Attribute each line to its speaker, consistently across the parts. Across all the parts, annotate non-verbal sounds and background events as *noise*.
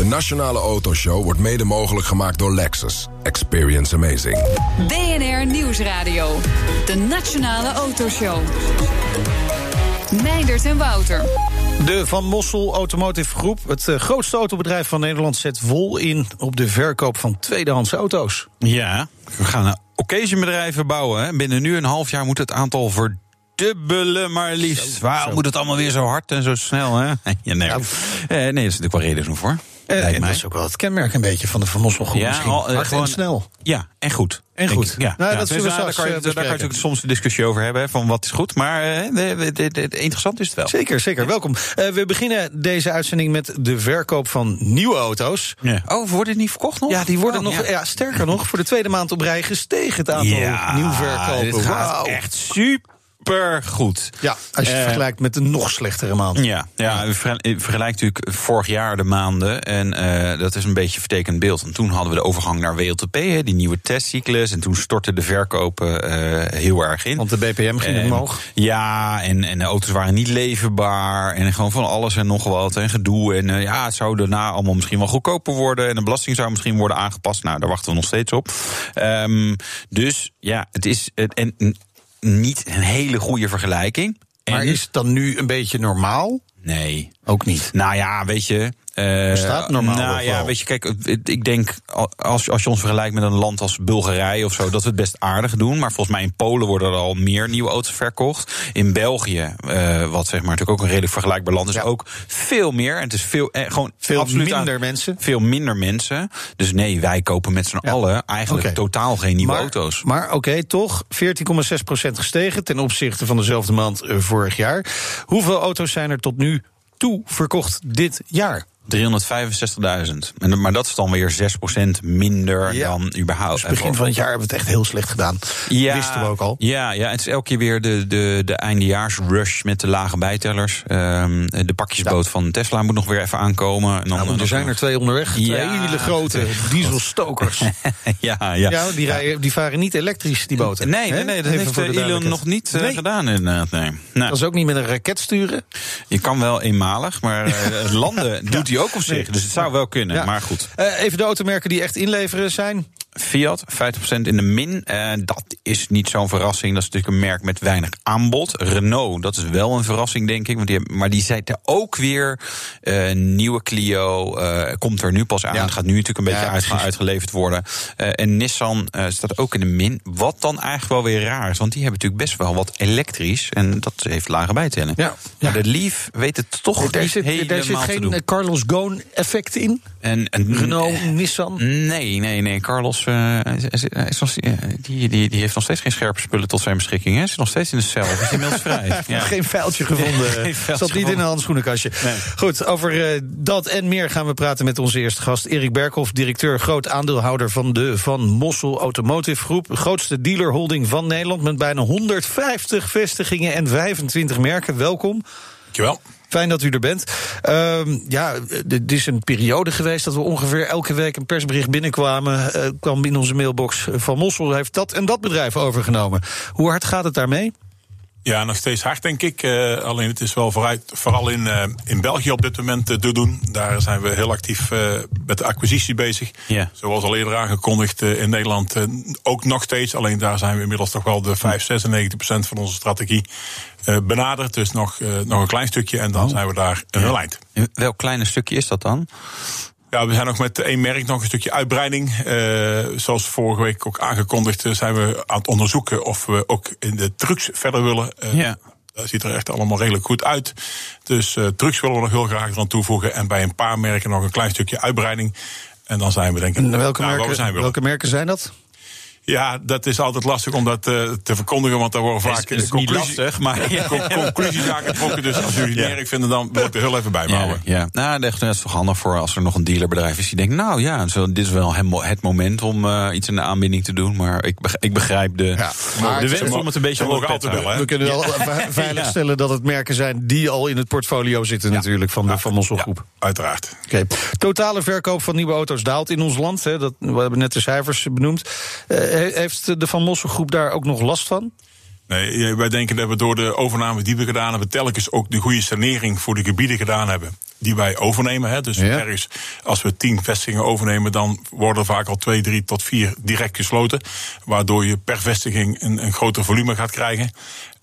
Speaker 1: De Nationale Autoshow wordt mede mogelijk gemaakt door Lexus. Experience amazing.
Speaker 2: BNR Nieuwsradio. De Nationale Autoshow. Meindert en Wouter.
Speaker 3: De Van Mossel Automotive Groep, het eh, grootste autobedrijf van Nederland, zet vol in op de verkoop van tweedehands auto's.
Speaker 4: Ja, we gaan een occasionbedrijven bouwen. Hè. Binnen nu een half jaar moet het aantal verdubbelen, maar liefst. Waarom moet het allemaal weer zo hard en zo snel? Hè? *laughs* Ja, nee.
Speaker 3: Nou.
Speaker 4: Eh, nee, dat is natuurlijk wel reden voor.
Speaker 3: Eh,
Speaker 4: Lijkt
Speaker 3: en dat is ook wel het kenmerk een beetje van de Van Mossel Groep misschien.
Speaker 4: al, eh, gewoon-
Speaker 3: en snel.
Speaker 4: Ja, en goed.
Speaker 3: En goed.
Speaker 4: ik. Ja,
Speaker 3: Nou,
Speaker 4: ja.
Speaker 3: dat zullen
Speaker 4: Dus,
Speaker 3: we
Speaker 4: eh, daar kan je, daar kan je
Speaker 3: bespreken.
Speaker 4: natuurlijk soms een discussie over hebben, hè, van wat is goed. Maar eh, de- de- de- de- interessant is het wel.
Speaker 3: Zeker, zeker. Welkom. Eh, we beginnen deze uitzending met de verkoop van nieuwe auto's.
Speaker 4: Ja. Oh, wordt het niet verkocht nog?
Speaker 3: Ja, die worden
Speaker 4: Oh,
Speaker 3: nog,
Speaker 4: ja.
Speaker 3: ja. sterker nog, voor de tweede maand op rij gestegen het aantal
Speaker 4: Ja,
Speaker 3: nieuw verkopen.
Speaker 4: gaat
Speaker 3: Wauw.
Speaker 4: echt super goed.
Speaker 3: Ja, als je het
Speaker 4: Eh,
Speaker 3: vergelijkt met de nog slechtere maand.
Speaker 4: Ja, ja vergelijkt natuurlijk vorig jaar de maanden. En eh, dat is een beetje een vertekend beeld. Want toen hadden we de overgang naar WLTP, hè, die nieuwe testcyclus. En toen stortten de verkopen eh, heel erg in.
Speaker 3: Want de BPM ging
Speaker 4: En-
Speaker 3: omhoog.
Speaker 4: Ja, en, en de auto's waren niet leverbaar. En gewoon van alles en nog wat. En gedoe. En ja, het zou daarna allemaal misschien wel goedkoper worden. En de belasting zou misschien worden aangepast. Nou, daar wachten we nog steeds op. Ehm, dus ja, het is het, en, niet een hele goede vergelijking.
Speaker 3: Maar is het dan nu een beetje normaal?
Speaker 4: Nee.
Speaker 3: Ook niet.
Speaker 4: Nou ja, weet je. Eh,
Speaker 3: Bestaat normaal
Speaker 4: Nou ja, weet je, kijk, ik denk als, als je ons vergelijkt met een land als Bulgarije of zo, dat we het best aardig doen. Maar volgens mij in Polen worden er al meer nieuwe auto's verkocht. In België, eh, wat zeg maar natuurlijk ook een redelijk vergelijkbaar land is,
Speaker 3: Ja.
Speaker 4: ook veel meer. En het is veel, eh, gewoon
Speaker 3: Veel minder
Speaker 4: aan-
Speaker 3: mensen.
Speaker 4: Veel minder mensen. Dus nee, wij kopen met z'n
Speaker 3: Ja.
Speaker 4: allen eigenlijk totaal geen nieuwe
Speaker 3: maar,
Speaker 4: auto's.
Speaker 3: Maar oké, toch 14,6% gestegen ten opzichte van dezelfde maand vorig jaar. Hoeveel auto's zijn er tot nu toe verkocht dit jaar?
Speaker 4: 365.000. En dan- Maar dat is dan weer 6% minder
Speaker 3: Ja.
Speaker 4: dan überhaupt.
Speaker 3: Dus begin van het jaar hebben we het echt heel slecht gedaan. Wisten we ook al.
Speaker 4: Ja, ja, het is elke keer weer de, de, de eindejaarsrush met de lage bijtellers. Ehm, de pakjesboot van Tesla moet nog weer even aankomen. En dan,
Speaker 3: Nou, er zijn er twee onderweg. Twee
Speaker 4: Ja.
Speaker 3: hele grote *laughs* dieselstokers. *laughs*
Speaker 4: ja, ja.
Speaker 3: Ja, die, rijden, die varen niet elektrisch, die boten.
Speaker 4: Nee, nee, dat
Speaker 3: Even
Speaker 4: heeft
Speaker 3: voor de
Speaker 4: eh, Elon nog niet eh,
Speaker 3: Nee.
Speaker 4: gedaan inderdaad. Nee. Nou,
Speaker 3: Dat is ook niet met een raket sturen.
Speaker 4: je kan wel eenmalig, maar eh, het landen *laughs* doet hij ook op zich. Dus het zou wel kunnen, maar goed.
Speaker 3: Eh, even de automerken die echt inleveren zijn.
Speaker 4: Fiat, 50% in de min. Eh, dat is niet zo'n verrassing. Dat is natuurlijk een merk met weinig aanbod. Renault, dat is wel een verrassing, denk ik. Want die, maar die zeiden ook weer. eh, nieuwe Clio eh, komt er nu pas aan.
Speaker 3: Ja.
Speaker 4: Gaat nu natuurlijk een beetje
Speaker 3: Ja,
Speaker 4: uit, uitgeleverd worden. En Nissan staat ook in de min. Wat dan eigenlijk wel weer raar is. Want die hebben natuurlijk best wel wat elektrisch. En dat heeft lage bijtelling.
Speaker 3: Ja.
Speaker 4: Maar de Leaf weet het toch
Speaker 3: zit,
Speaker 4: helemaal
Speaker 3: daar zit geen Carlos Ghosn effect in.
Speaker 4: En, en,
Speaker 3: Renault, Nissan.
Speaker 4: Nee, nee, nee. Carlos eh, is, is- is nog- eh, die, die, die heeft nog steeds geen scherpe spullen tot zijn beschikking. Hij zit nog steeds in de cel. Is inmiddels vrij. *laughs* Ja.
Speaker 3: Geen vuiltje gevonden. *laughs*
Speaker 4: Geen vuiltje
Speaker 3: Zat niet in een handschoenenkastje.
Speaker 4: Nee.
Speaker 3: Goed, over eh, dat en meer gaan we praten met onze eerste gast. Erik Berkhoff, directeur, groot aandeelhouder van de Van Mossel Automotive Groep. De grootste dealerholding van Nederland met bijna 150 vestigingen en 25 merken. Welkom.
Speaker 5: Dankjewel.
Speaker 3: Fijn dat u er bent. Ehm, ja, het is een periode geweest dat we ongeveer elke week een persbericht binnenkwamen. eh, kwam in onze mailbox van Mossel heeft dat en dat bedrijf overgenomen. Hoe hard gaat het daarmee?
Speaker 5: Ja, nog steeds hard, denk ik. Eh, alleen het is wel vooruit, vooral in, eh, in België op dit moment eh, te doen. Daar zijn we heel actief met de acquisitie bezig. Zoals al eerder aangekondigd in Nederland ook nog steeds. Alleen daar zijn we inmiddels toch wel de 5, 96 procent van onze strategie benaderd. Dus nog, nog een klein stukje en dan zijn we daar een eind.
Speaker 4: Welk kleine stukje is dat dan?
Speaker 5: Ja, we zijn nog met één merk nog een stukje uitbreiding. Eh, zoals vorige week ook aangekondigd, eh, zijn we aan het onderzoeken of we ook in de trucks verder willen. Eh,
Speaker 4: Ja.
Speaker 5: Dat ziet er echt allemaal redelijk goed uit. Dus eh trucks willen we nog heel graag aan toevoegen. En bij een paar merken nog een klein stukje uitbreiding. En dan zijn we denk ik.
Speaker 3: Welke,
Speaker 5: nou, waar we
Speaker 3: merken,
Speaker 5: zijn
Speaker 3: welke merken zijn dat?
Speaker 5: Ja, dat is altijd lastig om dat eh, te verkondigen. Want daar worden vaak
Speaker 4: Is- is lastig, maar-
Speaker 5: Ja, con- conclusies aangetrokken. Dus als jullie het
Speaker 4: Ja.
Speaker 5: erg vinden, dan wil ik er heel even bij
Speaker 4: Ja,
Speaker 5: houden.
Speaker 4: ja. Nou, dat is toch handig voor als er nog een dealerbedrijf is die denkt... nou ja, zo, dit is wel het mo- het moment om eh, iets in de aanbieding te doen. Maar ik, ik begrijp de,
Speaker 3: maar
Speaker 4: de wens om het een beetje te.
Speaker 3: We kunnen wel *laughs* ve- *laughs* veilig
Speaker 4: Ja.
Speaker 3: stellen dat het merken zijn die al in het portfolio zitten, natuurlijk, van de Van Mossel
Speaker 5: Ja,
Speaker 3: Groep.
Speaker 5: uiteraard.
Speaker 3: Oké. Totale verkoop van nieuwe auto's daalt in ons land. Hè, dat, we hebben net de cijfers benoemd. Eh, he- heeft de Van Mossel Groep daar ook nog last van?
Speaker 5: Nee, eh, wij denken dat we door de overname die we gedaan hebben, telkens ook de goede sanering voor de gebieden gedaan hebben. die wij overnemen. Hè. Dus
Speaker 3: Ja.
Speaker 5: ergens, als we tien vestigingen overnemen, dan worden er vaak al twee, drie tot vier direct gesloten. Waardoor je per vestiging een, een groter volume gaat krijgen.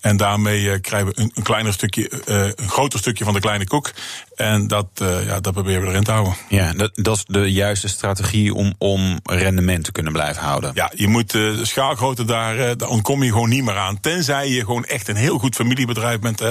Speaker 5: En daarmee eh, krijgen we een, een kleiner stukje, eh, een groter stukje van de kleine koek. En dat, eh, ja, dat proberen we erin te houden.
Speaker 4: Ja, dat, dat is de juiste strategie om, om rendement te kunnen blijven houden.
Speaker 5: Ja, je moet de schaalgrootte daar, daar ontkom je gewoon niet meer aan. Tenzij je gewoon echt een heel goed familiebedrijf bent.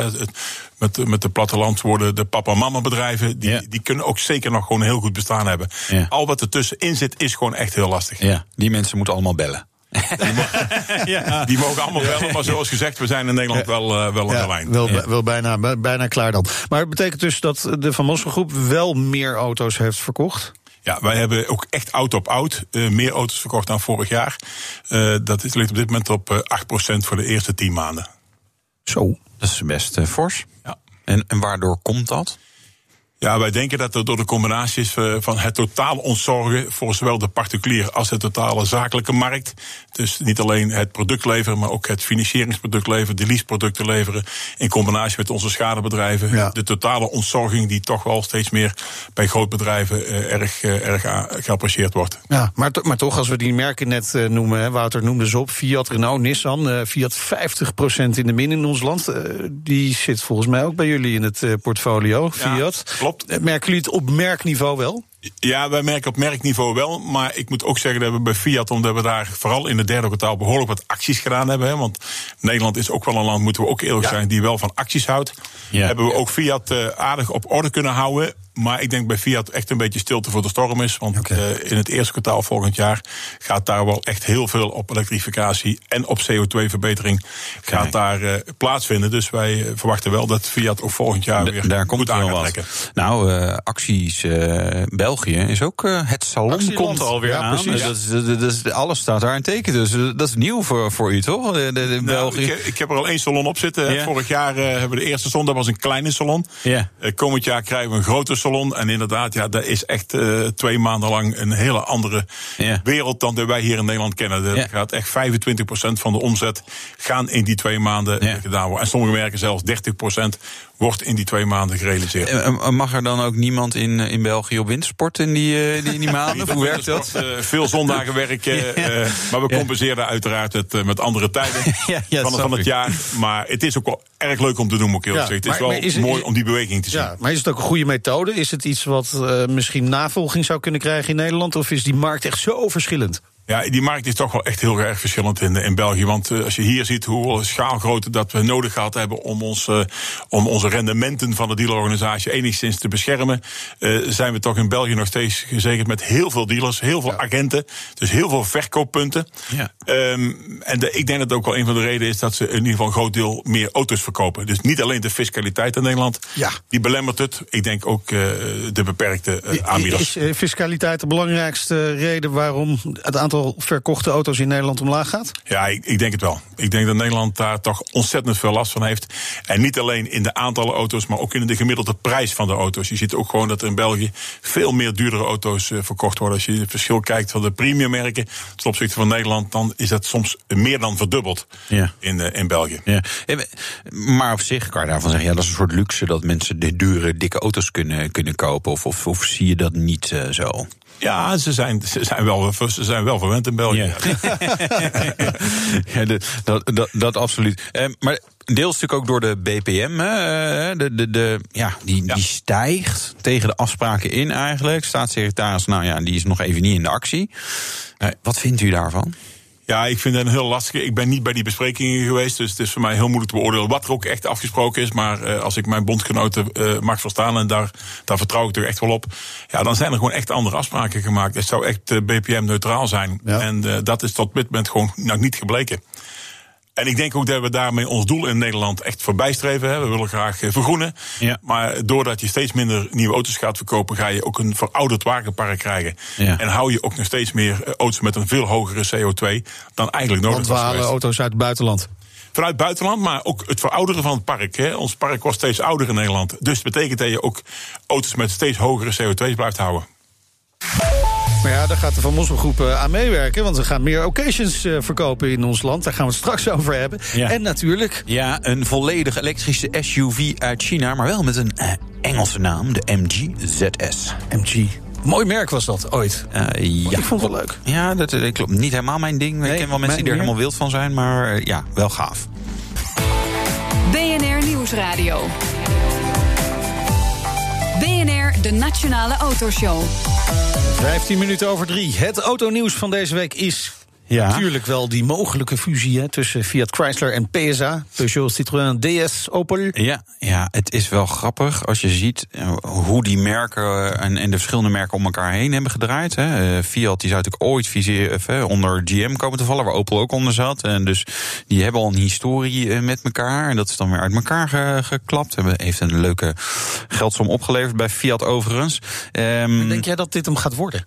Speaker 5: Met, met de platteland worden de papa-mama bedrijven. Die,
Speaker 4: Ja.
Speaker 5: die kunnen ook zeker nog gewoon heel goed bestaan hebben.
Speaker 4: Ja.
Speaker 5: Al wat er tussenin zit is gewoon echt heel lastig.
Speaker 4: Ja, die mensen moeten allemaal bellen. *laughs*
Speaker 5: Die mogen allemaal bellen. Maar zoals gezegd, we zijn in Nederland wel, eh, wel aan de lijn.
Speaker 3: wel, wel bijna, bij- bijna klaar dan. Maar het betekent dus dat de Van Mossel Groep wel meer auto's heeft verkocht?
Speaker 5: Ja, wij hebben ook echt oud op oud eh, meer auto's verkocht dan vorig jaar. Eh, dat is, ligt op dit moment op eh, 8% voor de eerste 10 maanden.
Speaker 3: Zo.
Speaker 4: Dat is best fors.
Speaker 5: Ja.
Speaker 4: En, en waardoor komt dat?
Speaker 5: Ja, wij denken dat het door de combinatie is eh, van het totale ontzorgen voor zowel de particulier als de totale zakelijke markt. Dus niet alleen het product leveren, maar ook het financieringsproduct leveren, de leaseproducten leveren. In combinatie met onze schadebedrijven.
Speaker 3: Ja.
Speaker 5: De totale ontzorging die toch wel steeds meer bij grootbedrijven eh, erg, eh, erg geapprecieerd wordt.
Speaker 3: Ja, maar, to- maar toch, als we die merken net noemen, hè, Wouter noemde ze op, Fiat, Renault, Nissan, Fiat 50% in de min in ons land. die zit volgens mij ook bij jullie in het portfolio,
Speaker 5: Ja,
Speaker 3: Fiat.
Speaker 5: Klopt.
Speaker 3: Eh, Merken jullie het op merkniveau wel?
Speaker 5: Ja, wij merken op merkniveau wel. Maar ik moet ook zeggen dat we bij Fiat, omdat we daar vooral in het derde kwartaal behoorlijk wat acties gedaan hebben. Hè, want Nederland is ook wel een land, moeten we ook eerlijk zijn, die wel van acties houdt.
Speaker 4: Ja.
Speaker 5: Hebben we ook Fiat eh, aardig op orde kunnen houden. Maar ik denk bij Fiat echt een beetje stilte voor de storm is. Want eh, in het eerste kwartaal volgend jaar gaat daar wel echt heel veel op elektrificatie en op CO2-verbetering gaat daar eh, plaatsvinden. Dus wij eh, verwachten wel dat Fiat ook volgend jaar
Speaker 4: D-
Speaker 5: weer
Speaker 4: daar komt
Speaker 5: goed
Speaker 4: er
Speaker 5: aan gaat.
Speaker 4: Nou, eh, acties eh, België is ook eh, het salon
Speaker 3: Actieland.
Speaker 4: komt er alweer
Speaker 3: Ja,
Speaker 4: aan.
Speaker 3: precies.
Speaker 4: Dat is, dat is, alles staat daar in teken. Dus dat is nieuw voor, voor u, toch? De, de, de
Speaker 5: Nou,
Speaker 4: België.
Speaker 5: ik, ik heb er al één salon op zitten.
Speaker 4: Ja.
Speaker 5: Vorig jaar hebben we de eerste salon, dat was een kleine salon.
Speaker 4: Ja.
Speaker 5: Eh, komend jaar krijgen we een grote salon. En inderdaad, ja, dat is echt eh, twee maanden lang een hele andere wereld dan die wij hier in Nederland kennen. Er gaat echt 25% van de omzet gaan in die twee maanden gedaan worden. En sommige merken zelfs 30% wordt in die twee maanden gerealiseerd.
Speaker 4: Eh, Mag er dan ook niemand in, eh, in België op wintersport in die, eh, die, in die *laughs* maanden? Hoe werkt dat?
Speaker 5: Eh, veel zondagen werken, *laughs* eh, maar we
Speaker 4: Ja.
Speaker 5: compenseren uiteraard het met andere tijden *laughs*
Speaker 4: Ja, ja,
Speaker 5: van, van het jaar. Maar het is ook wel erg leuk om te doen, moet ik eerlijk
Speaker 3: Ja,
Speaker 5: zeggen. Het is
Speaker 3: maar-
Speaker 5: wel
Speaker 3: maar is het-
Speaker 5: mooi om die beweging te zien.
Speaker 3: Ja, maar is het ook een goede methode? Is het iets wat eh, misschien navolging zou kunnen krijgen in Nederland? Of is die markt echt zo verschillend?
Speaker 5: Ja, die markt is toch wel echt heel erg verschillend in, in België. Want eh, als je hier ziet hoe schaalgrootte dat we nodig gehad hebben om, ons, eh, om onze rendementen van de dealerorganisatie enigszins te beschermen, eh, zijn we toch in België nog steeds gezegend met heel veel dealers, heel veel agenten, dus heel veel verkooppunten.
Speaker 4: Ja.
Speaker 5: Ehm, en de, ik denk dat ook wel een van de redenen is dat ze in ieder geval een groot deel meer auto's verkopen. Dus niet alleen de fiscaliteit in Nederland,
Speaker 3: Ja.
Speaker 5: die belemmert het. Ik denk ook de beperkte aanbieders.
Speaker 3: Is fiscaliteit de belangrijkste reden waarom het aantal verkochte auto's in Nederland omlaag gaat?
Speaker 5: Ja, ik, ik denk het wel. Ik denk dat Nederland daar toch ontzettend veel last van heeft. En niet alleen in de aantallen auto's, maar ook in de gemiddelde prijs van de auto's. Je ziet ook gewoon dat er in België veel meer duurdere auto's eh, verkocht worden. Als je het verschil kijkt van de premiummerken ten opzichte van Nederland, dan is dat soms meer dan verdubbeld
Speaker 4: Ja.
Speaker 5: in, eh, in België.
Speaker 4: Ja. Eh, Maar op zich kan je daarvan zeggen, ja, dat is een soort luxe dat mensen de dure, dikke auto's kunnen, kunnen kopen. Of, of, of zie je dat niet eh, zo?
Speaker 5: Ja, ze zijn, ze zijn, wel, ze zijn wel verwend in België.
Speaker 4: ja, *laughs* de- dat, dat, dat absoluut. Eh, maar deels natuurlijk ook door de BPM. Hè, eh, de, de, de, ja, die,
Speaker 5: Ja.
Speaker 4: die stijgt tegen de afspraken in eigenlijk. Staatssecretaris, nou ja, die is nog even niet in de actie. Eh, wat vindt u daarvan?
Speaker 5: Ja, ik vind het een heel lastige. Ik ben niet bij die besprekingen geweest, dus het is voor mij heel moeilijk te beoordelen wat er ook echt afgesproken is. Maar eh, als ik mijn bondgenoten eh, mag verstaan, en daar, daar vertrouw ik toch echt wel op, ja, dan zijn er gewoon echt andere afspraken gemaakt. Het zou echt eh, BPM-neutraal zijn.
Speaker 3: Ja.
Speaker 5: En dat is tot dit moment gewoon nou, niet gebleken. En ik denk ook dat we daarmee ons doel in Nederland echt voorbij streven. Hè. We willen graag eh, vergroenen.
Speaker 4: Ja.
Speaker 5: Maar doordat je steeds minder nieuwe auto's gaat verkopen, ga je ook een verouderd wagenpark krijgen.
Speaker 4: Ja.
Speaker 5: En hou je ook nog steeds meer eh, auto's met een veel hogere CO2 dan eigenlijk nodig
Speaker 3: Want we halen auto's uit het buitenland.
Speaker 5: Vanuit het buitenland, maar ook het verouderen van het park. Hè. Ons park wordt steeds ouder in Nederland. Dus dat betekent dat je ook auto's met steeds hogere CO2's blijft houden.
Speaker 3: Maar ja, daar gaat de Van Mosselgroep uh, aan meewerken. Want we gaan meer occasions uh, verkopen in ons land. Daar gaan we het straks *laughs* over hebben.
Speaker 4: Ja.
Speaker 3: En natuurlijk...
Speaker 4: Ja, een volledig elektrische SUV uit China. Maar wel met een uh, Engelse naam. De MG ZS.
Speaker 3: MG. Mooi merk was dat ooit.
Speaker 4: Uh, ja.
Speaker 3: Ik vond het wel leuk.
Speaker 4: Ja, dat, dat klopt. Niet helemaal mijn ding.
Speaker 3: Nee,
Speaker 4: ik ken wel mensen die er
Speaker 3: meer.
Speaker 4: helemaal wild van zijn. Maar ja, wel gaaf.
Speaker 2: BNR Nieuwsradio. De Nationale Autoshow.
Speaker 3: 15 minuten over drie. Het autonieuws van deze week is
Speaker 4: Ja.
Speaker 3: natuurlijk wel die mogelijke fusie hè, tussen Fiat Chrysler en PSA. Peugeot, Citroën, DS, Opel.
Speaker 4: Ja, ja, het is wel grappig als je ziet eh, hoe die merken en, en de verschillende merken om elkaar heen hebben gedraaid. Hè. Uh, Fiat die zou natuurlijk ooit visie, uh, onder GM komen te vallen, waar Opel ook onder zat. En dus die hebben al een historie met elkaar. En dat is dan weer uit elkaar ge geklapt. Hebben, heeft een leuke geldsom opgeleverd bij Fiat overigens.
Speaker 3: Um, Denk jij dat dit hem gaat worden?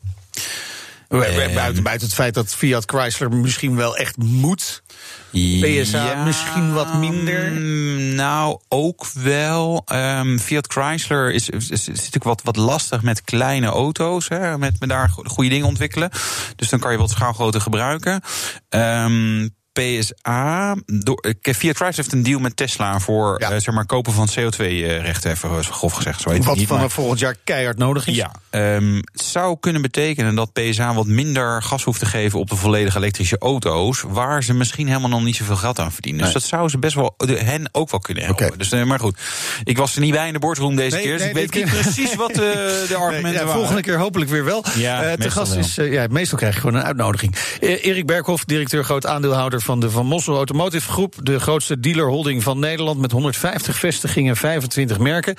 Speaker 3: Buiten, buiten het feit dat Fiat Chrysler misschien wel echt moet. PSA
Speaker 4: ja,
Speaker 3: misschien wat minder.
Speaker 4: Nou, ook wel. Um, Fiat Chrysler is, is, is, natuurlijk wat, wat lastig met kleine auto's. Hè, met, met daar goede dingen ontwikkelen. Dus dan kan je wat schaalgrootte gebruiken. Um, PSA. Door, Fiat Chrysler heeft een deal met Tesla voor ja. uh, zeg maar, kopen van CO2-rechten, even grof gezegd. Zo heet
Speaker 3: wat
Speaker 4: niet,
Speaker 3: van
Speaker 4: maar...
Speaker 3: volgend jaar keihard nodig is.
Speaker 4: Ja, um, het zou kunnen betekenen dat PSA wat minder gas hoeft te geven op de volledig elektrische auto's, waar ze misschien helemaal nog niet zoveel geld aan verdienen. Nee. Dus dat zou ze best wel de, hen ook wel kunnen helpen.
Speaker 3: Okay.
Speaker 4: Dus, maar goed, ik was er niet bij in de boardroom deze
Speaker 3: nee,
Speaker 4: keer, dus ik weet niet precies wat uh, *laughs* de argumenten
Speaker 3: ja,
Speaker 4: waren.
Speaker 3: Volgende keer hopelijk weer wel.
Speaker 4: Ja,
Speaker 3: uh, te gast
Speaker 4: wel.
Speaker 3: is, ja, meestal krijg je gewoon een uitnodiging. Erik Berghoff, directeur groot aandeelhouder van de Van Mossel Automotive Groep, de grootste dealerholding van Nederland met 150 vestigingen, 25 merken.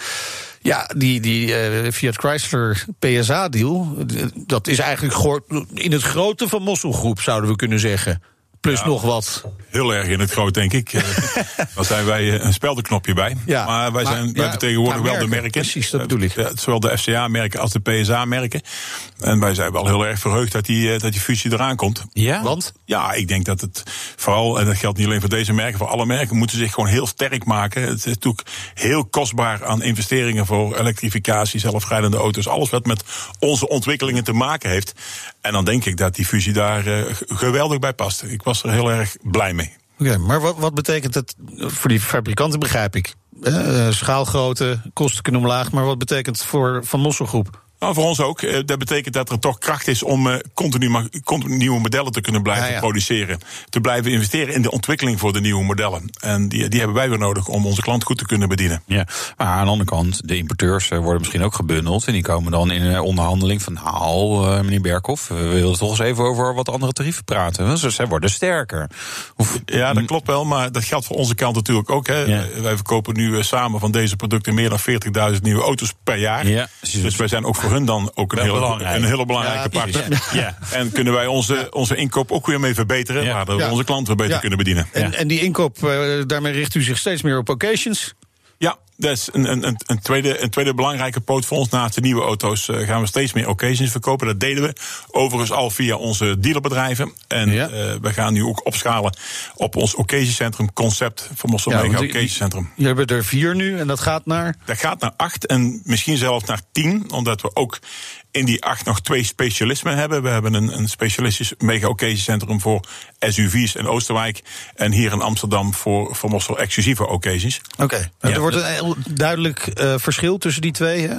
Speaker 3: Ja, die, die uh, Fiat Chrysler PSA-deal, dat is eigenlijk in het grote Van Mossel Groep, zouden we kunnen zeggen. Plus ja, nog wat.
Speaker 5: Heel erg in het groot, denk ik. *laughs* Daar zijn wij een speldenknopje bij.
Speaker 3: Ja,
Speaker 5: maar wij, zijn,
Speaker 3: maar,
Speaker 5: wij vertegenwoordigen wel de merken.
Speaker 3: Precies, dat bedoel ik.
Speaker 5: Zowel de FCA-merken als de PSA-merken. En wij zijn wel heel erg verheugd dat die, dat die fusie eraan komt.
Speaker 4: Ja?
Speaker 3: Want?
Speaker 5: Ja, ik denk dat het vooral, en dat geldt niet alleen voor deze merken, voor alle merken, moeten zich gewoon heel sterk maken. Het is natuurlijk heel kostbaar aan investeringen voor elektrificatie, zelfrijdende auto's. Alles wat met onze ontwikkelingen te maken heeft. En dan denk ik dat die fusie daar uh, geweldig bij past. Ik was er heel erg blij mee.
Speaker 3: Oké, maar wat, wat betekent het voor die fabrikanten, begrijp ik? Uh, schaalgrootte, kosten kunnen omlaag, maar wat betekent het voor Van Mosselgroep?
Speaker 5: Nou, voor ons ook. Dat betekent dat er toch kracht is om uh, continu, continu nieuwe modellen te kunnen blijven
Speaker 3: ja, ja.
Speaker 5: produceren. Te blijven investeren in de ontwikkeling voor de nieuwe modellen. En die, die hebben wij weer nodig om onze klant goed te kunnen bedienen.
Speaker 4: Ja, maar aan de andere kant, de importeurs worden misschien ook gebundeld. En die komen dan in een onderhandeling van, nou, uh, meneer Berkhoff, we willen toch eens even over wat andere tarieven praten. Dus zij worden sterker.
Speaker 5: Of, ja, dat klopt wel, maar dat geldt voor onze kant natuurlijk ook. Hè. Ja. Wij verkopen nu samen van deze producten meer dan 40.000 nieuwe auto's per jaar.
Speaker 4: Ja,
Speaker 5: dus wij zijn ook voor hun dan ook een, hele, een hele belangrijke ja, partner.
Speaker 4: Ja.
Speaker 5: En kunnen wij onze, ja. onze inkoop ook weer mee verbeteren, ja. waardoor we onze klanten weer beter kunnen bedienen.
Speaker 3: En, en die inkoop, uh, daarmee richt u zich steeds meer op occasions?
Speaker 5: Dat is een, een, een, tweede, een tweede belangrijke poot voor ons. Naast de nieuwe auto's uh, gaan we steeds meer occasions verkopen. Dat deden we overigens al via onze dealerbedrijven. En ja. uh, we gaan nu ook opschalen op ons occasioncentrum concept van Mossel ja, Mega Occasioncentrum.
Speaker 3: Je hebben er vier nu en dat gaat naar?
Speaker 5: Dat gaat naar acht en misschien zelfs naar tien. Omdat we ook in die acht nog twee specialismen hebben. We hebben een, een specialistisch mega occasioncentrum voor SUV's in Oosterwijk. En hier in Amsterdam voor, voor Mossel exclusieve occasions.
Speaker 3: Oké, okay. ja, er wordt een heel duidelijk uh, verschil tussen die twee. Uh,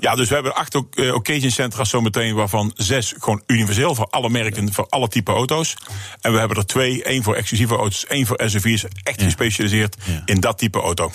Speaker 5: ja, dus we hebben acht uh, occasioncentra zometeen, waarvan zes gewoon universeel voor alle merken, voor alle type auto's. En we hebben er twee, één voor exclusieve auto's, één voor SUV's, echt gespecialiseerd ja. in dat type auto.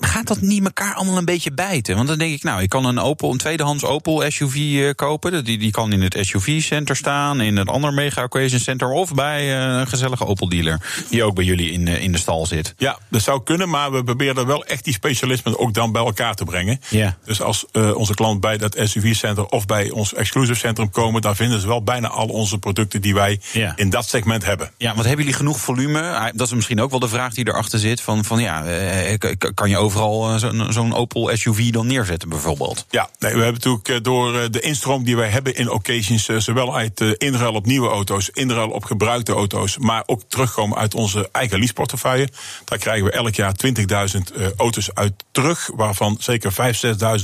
Speaker 4: Gaat dat niet elkaar allemaal een beetje bijten? Want dan denk ik, nou, ik kan een Opel, een tweedehands Opel SUV kopen. Die, die kan in het SUV-center staan, in een ander mega occasion center of bij uh, een gezellige Opel-dealer. Die ook bij jullie in, uh, in de stal zit.
Speaker 5: Ja, dat zou kunnen, maar we proberen wel echt die specialismen ook dan bij elkaar te brengen.
Speaker 4: Ja.
Speaker 5: Dus als onze klant bij dat SUV-center of bij ons exclusive centrum komen, dan vinden ze wel bijna al onze producten die wij
Speaker 4: ja.
Speaker 5: in dat segment hebben.
Speaker 4: Ja, want hebben jullie genoeg volume? Dat is misschien ook wel de vraag die erachter zit. Van, van ja, kan je overal zo'n zo Opel SUV dan neerzetten bijvoorbeeld?
Speaker 5: Ja, nee, we hebben natuurlijk door de instroom die wij hebben in occasions, zowel uit inruil op nieuwe auto's, inruil op gebruikte auto's, maar ook terugkomen uit onze eigen leaseportefeuille. Daar krijgen we elk jaar 20.000 uh, auto's uit terug, waarvan zeker 5.000,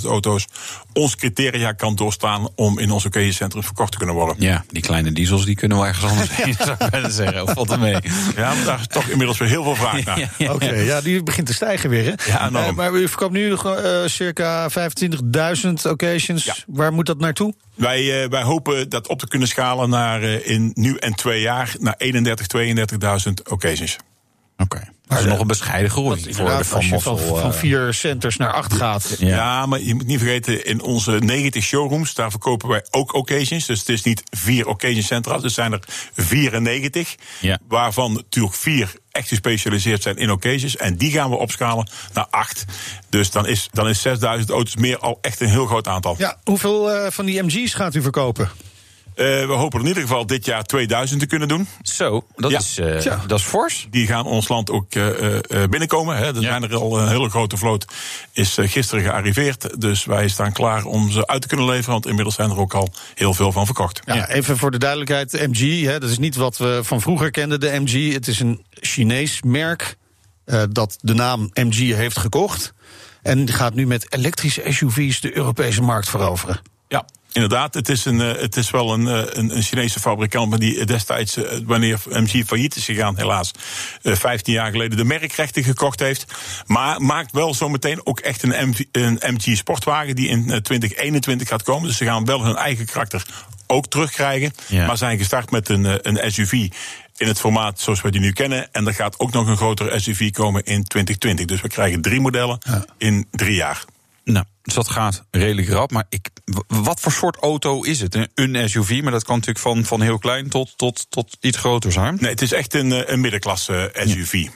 Speaker 5: 6.000 auto's ons criteria kan doorstaan om in ons occasioncentrum verkocht te kunnen worden.
Speaker 4: Ja, die kleine diesels die kunnen wel ergens anders *laughs* heen, zou ik bijna zeggen. Of valt er mee?
Speaker 5: Ja, maar daar is toch inmiddels weer heel veel vraag *laughs* naar.
Speaker 3: Oké, ja, die begint te stijgen weer. Hè?
Speaker 5: Ja, enorm.
Speaker 3: Eh, maar u verkoopt nu nog eh, circa 25.000 occasions.
Speaker 5: Ja.
Speaker 3: Waar moet dat naartoe?
Speaker 5: Wij, eh, wij hopen dat op te kunnen schalen naar eh, in nu en twee jaar naar 31, 32.000 occasions.
Speaker 4: Oké. Dat is nog een bescheiden groei voor de Van
Speaker 3: als je van,
Speaker 4: Mossel.
Speaker 3: van
Speaker 4: eh,
Speaker 3: vier centers naar acht gaat.
Speaker 4: Ja.
Speaker 5: Ja. maar je moet niet vergeten, in onze 90 showrooms, daar verkopen wij ook occasions. Dus het is niet vier occasion centra, dus er zijn er 94.
Speaker 4: Ja.
Speaker 5: Waarvan natuurlijk vier echt gespecialiseerd zijn in occasions. En die gaan we opschalen naar acht. Dus dan is, dan is 6000 auto's meer al echt een heel groot aantal.
Speaker 3: Ja, hoeveel eh, van die MG's gaat u verkopen?
Speaker 5: Eh, we hopen in ieder geval dit jaar 2000 te kunnen doen.
Speaker 4: Zo, dat,
Speaker 5: Ja.
Speaker 4: is, eh,
Speaker 3: Tja.
Speaker 4: dat is fors.
Speaker 5: Die gaan ons land ook eh, eh, eh, binnenkomen. Hè. Er
Speaker 4: Ja.
Speaker 5: zijn er al een hele grote vloot. Is gisteren gearriveerd. Dus wij staan klaar om ze uit te kunnen leveren. Want inmiddels zijn er ook al heel veel van verkocht.
Speaker 3: Ja, Even voor de duidelijkheid, de MG, hè, dat is niet wat we van vroeger kenden, de MG. Het is een Chinees merk eh, dat de naam MG heeft gekocht. En gaat nu met elektrische SUV's de Europese markt veroveren.
Speaker 5: Ja, inderdaad. Het is, een, eh, het is wel een, eh, een, een Chinese fabrikant, maar die destijds, eh, wanneer MG failliet is gegaan, helaas, eh, 15 jaar geleden de merkrechten gekocht heeft. Maar maakt wel zometeen ook echt een, MV, een MG sportwagen die in eh, 2021 gaat komen. Dus ze gaan wel hun eigen karakter ook terugkrijgen.
Speaker 4: Ja.
Speaker 5: Maar zijn gestart met een, een SUV. In het formaat zoals we die nu kennen. En er gaat ook nog een grotere SUV komen in 2020. Dus we krijgen drie modellen in drie jaar.
Speaker 4: Nou, dus dat gaat redelijk rap. Maar ik, wat voor soort auto is het? Een- SUV, maar dat kan natuurlijk van, van heel klein tot, tot, tot iets groter zijn.
Speaker 5: Nee, het is echt een, eh, een middenklasse SUV.
Speaker 4: Ja,